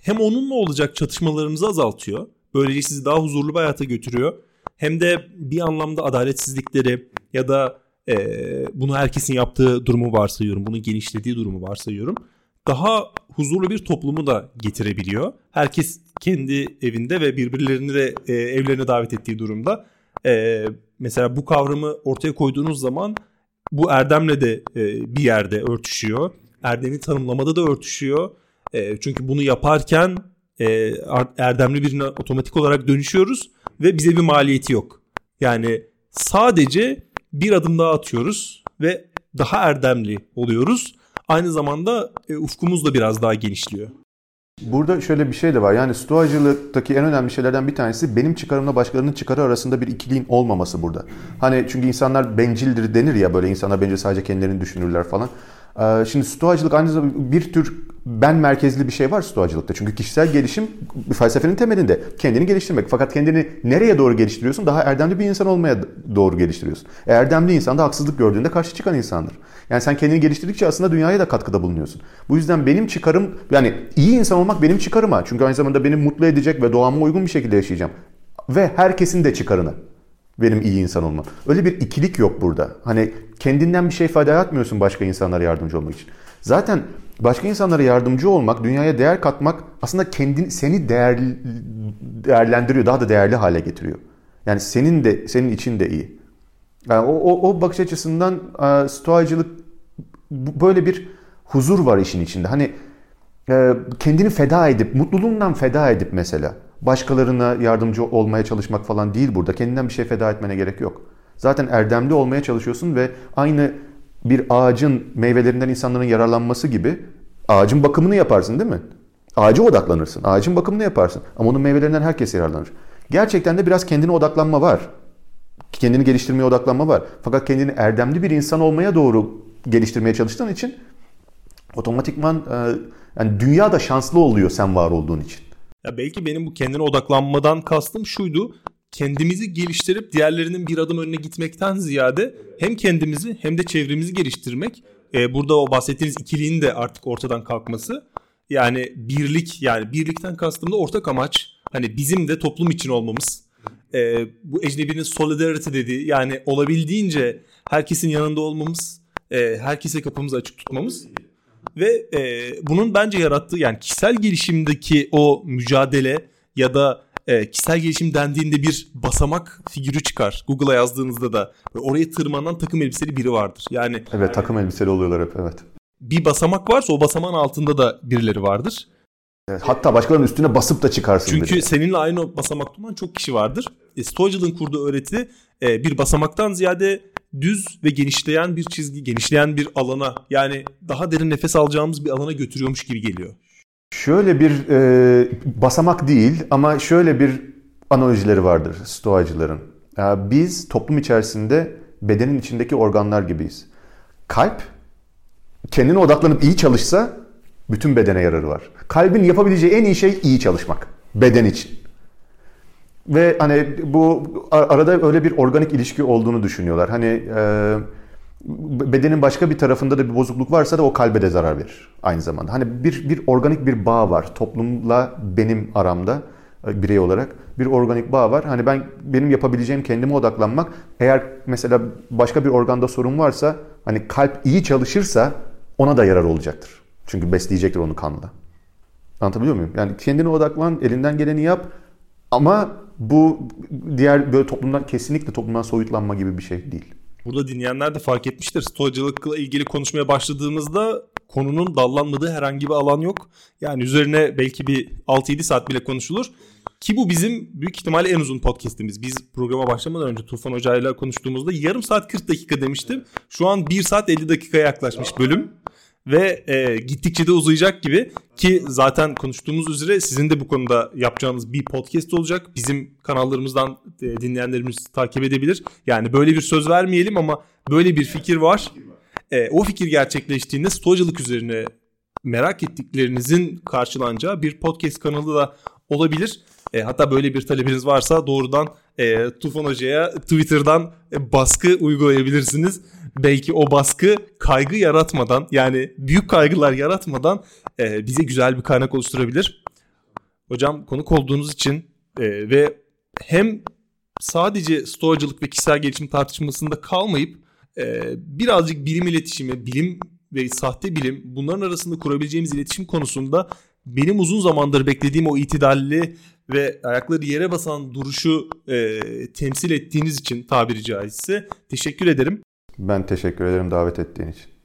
Speaker 2: hem onunla olacak çatışmalarınızı azaltıyor. Böylece sizi daha huzurlu bir hayata götürüyor. Hem de bir anlamda adaletsizlikleri ya da e, bunu herkesin yaptığı durumu varsayıyorum. Bunun genişlediği durumu varsayıyorum. Daha huzurlu bir toplumu da getirebiliyor. Herkes kendi evinde ve birbirlerini de e, evlerine davet ettiği durumda. E, mesela bu kavramı ortaya koyduğunuz zaman bu erdemle de e, bir yerde örtüşüyor. Erdemi tanımlamada da örtüşüyor. E, çünkü bunu yaparken e, erdemli birine otomatik olarak dönüşüyoruz ve bize bir maliyeti yok. Yani sadece bir adım daha atıyoruz ve daha erdemli oluyoruz. Aynı zamanda e, ufkumuz da biraz daha genişliyor.
Speaker 3: Burada şöyle bir şey de var. Yani stoacılıktaki en önemli şeylerden bir tanesi benim çıkarımla başkalarının çıkarı arasında bir ikiliğin olmaması burada. Hani çünkü insanlar bencildir denir ya böyle insanlar bence sadece kendilerini düşünürler falan. Ee, şimdi stoacılık aynı zamanda bir tür ben merkezli bir şey var stoacılıkta. Çünkü kişisel gelişim felsefenin temelinde kendini geliştirmek. Fakat kendini nereye doğru geliştiriyorsun? Daha erdemli bir insan olmaya doğru geliştiriyorsun. E, erdemli insan da haksızlık gördüğünde karşı çıkan insandır. Yani sen kendini geliştirdikçe aslında dünyaya da katkıda bulunuyorsun. Bu yüzden benim çıkarım yani iyi insan olmak benim çıkarıma. Çünkü aynı zamanda beni mutlu edecek ve doğama uygun bir şekilde yaşayacağım. Ve herkesin de çıkarına benim iyi insan olmam. Öyle bir ikilik yok burada. Hani kendinden bir şey fayda yaratmıyorsun başka insanlara yardımcı olmak için. Zaten başka insanlara yardımcı olmak, dünyaya değer katmak aslında kendini seni değer, değerlendiriyor, daha da değerli hale getiriyor. Yani senin de senin için de iyi. Yani o, o, o bakış açısından e, stoacılık böyle bir huzur var işin içinde. Hani e, kendini feda edip, mutluluğundan feda edip mesela başkalarına yardımcı olmaya çalışmak falan değil burada. Kendinden bir şey feda etmene gerek yok. Zaten erdemli olmaya çalışıyorsun ve aynı bir ağacın meyvelerinden insanların yararlanması gibi ağacın bakımını yaparsın değil mi? Ağaca odaklanırsın. Ağacın bakımını yaparsın. Ama onun meyvelerinden herkes yararlanır. Gerçekten de biraz kendine odaklanma var. Kendini geliştirmeye odaklanma var. Fakat kendini erdemli bir insan olmaya doğru geliştirmeye çalıştığın için otomatikman e, yani dünya da şanslı oluyor sen var olduğun için.
Speaker 2: Ya belki benim bu kendine odaklanmadan kastım şuydu. Kendimizi geliştirip diğerlerinin bir adım önüne gitmekten ziyade hem kendimizi hem de çevremizi geliştirmek. Ee, burada o bahsettiğiniz ikiliğin de artık ortadan kalkması. Yani birlik yani birlikten kastım da ortak amaç. Hani bizim de toplum için olmamız. Ee, bu ecnebinin solidarity dediği yani olabildiğince herkesin yanında olmamız. E, herkese kapımızı açık tutmamız. Ve e, bunun bence yarattığı yani kişisel gelişimdeki o mücadele ya da e, kişisel gelişim dendiğinde bir basamak figürü çıkar. Google'a yazdığınızda da oraya tırmanan takım elbiseli biri vardır. Yani
Speaker 3: Evet takım elbiseli oluyorlar hep evet.
Speaker 2: Bir basamak varsa o basamağın altında da birileri vardır.
Speaker 3: Evet, hatta başkalarının üstüne basıp da çıkarsın.
Speaker 2: Çünkü
Speaker 3: biri.
Speaker 2: seninle aynı basamakta olan çok kişi vardır. E, Stoacılığın kurduğu öğreti e, bir basamaktan ziyade düz ve genişleyen bir çizgi, genişleyen bir alana yani daha derin nefes alacağımız bir alana götürüyormuş gibi geliyor.
Speaker 3: Şöyle bir e, basamak değil ama şöyle bir analojileri vardır stoacıların. Yani biz toplum içerisinde bedenin içindeki organlar gibiyiz. Kalp kendine odaklanıp iyi çalışsa bütün bedene yararı var. Kalbin yapabileceği en iyi şey iyi çalışmak. Beden için. Ve hani bu arada öyle bir organik ilişki olduğunu düşünüyorlar. Hani e, bedenin başka bir tarafında da bir bozukluk varsa da o kalbe de zarar verir aynı zamanda. Hani bir, bir organik bir bağ var toplumla benim aramda e, birey olarak bir organik bağ var. Hani ben benim yapabileceğim kendime odaklanmak. Eğer mesela başka bir organda sorun varsa hani kalp iyi çalışırsa ona da yarar olacaktır. Çünkü besleyecektir onu kanla. Anlatabiliyor muyum? Yani kendine odaklan, elinden geleni yap ama bu diğer böyle toplumdan kesinlikle toplumdan soyutlanma gibi bir şey değil.
Speaker 2: Burada dinleyenler de fark etmiştir. Stoacılıkla ilgili konuşmaya başladığımızda konunun dallanmadığı herhangi bir alan yok. Yani üzerine belki bir 6-7 saat bile konuşulur. Ki bu bizim büyük ihtimalle en uzun podcast'imiz. Biz programa başlamadan önce Tufan Hoca ile konuştuğumuzda yarım saat 40 dakika demiştim. Şu an 1 saat 50 dakikaya yaklaşmış bölüm ve e, gittikçe de uzayacak gibi ki zaten konuştuğumuz üzere sizin de bu konuda yapacağınız bir podcast olacak. Bizim kanallarımızdan e, dinleyenlerimiz takip edebilir. Yani böyle bir söz vermeyelim ama böyle bir fikir var. E, o fikir gerçekleştiğinde stoğacılık üzerine merak ettiklerinizin karşılanacağı bir podcast kanalı da olabilir. E, hatta böyle bir talebiniz varsa doğrudan e, Tufan Hoca'ya Twitter'dan e, baskı uygulayabilirsiniz. Belki o baskı kaygı yaratmadan yani büyük kaygılar yaratmadan e, bize güzel bir kaynak oluşturabilir. Hocam konuk olduğunuz için e, ve hem sadece stoğacılık ve kişisel gelişim tartışmasında kalmayıp e, birazcık bilim iletişimi, bilim ve sahte bilim bunların arasında kurabileceğimiz iletişim konusunda benim uzun zamandır beklediğim o itidalli ve ayakları yere basan duruşu e, temsil ettiğiniz için tabiri caizse teşekkür ederim.
Speaker 3: Ben teşekkür ederim davet ettiğin için.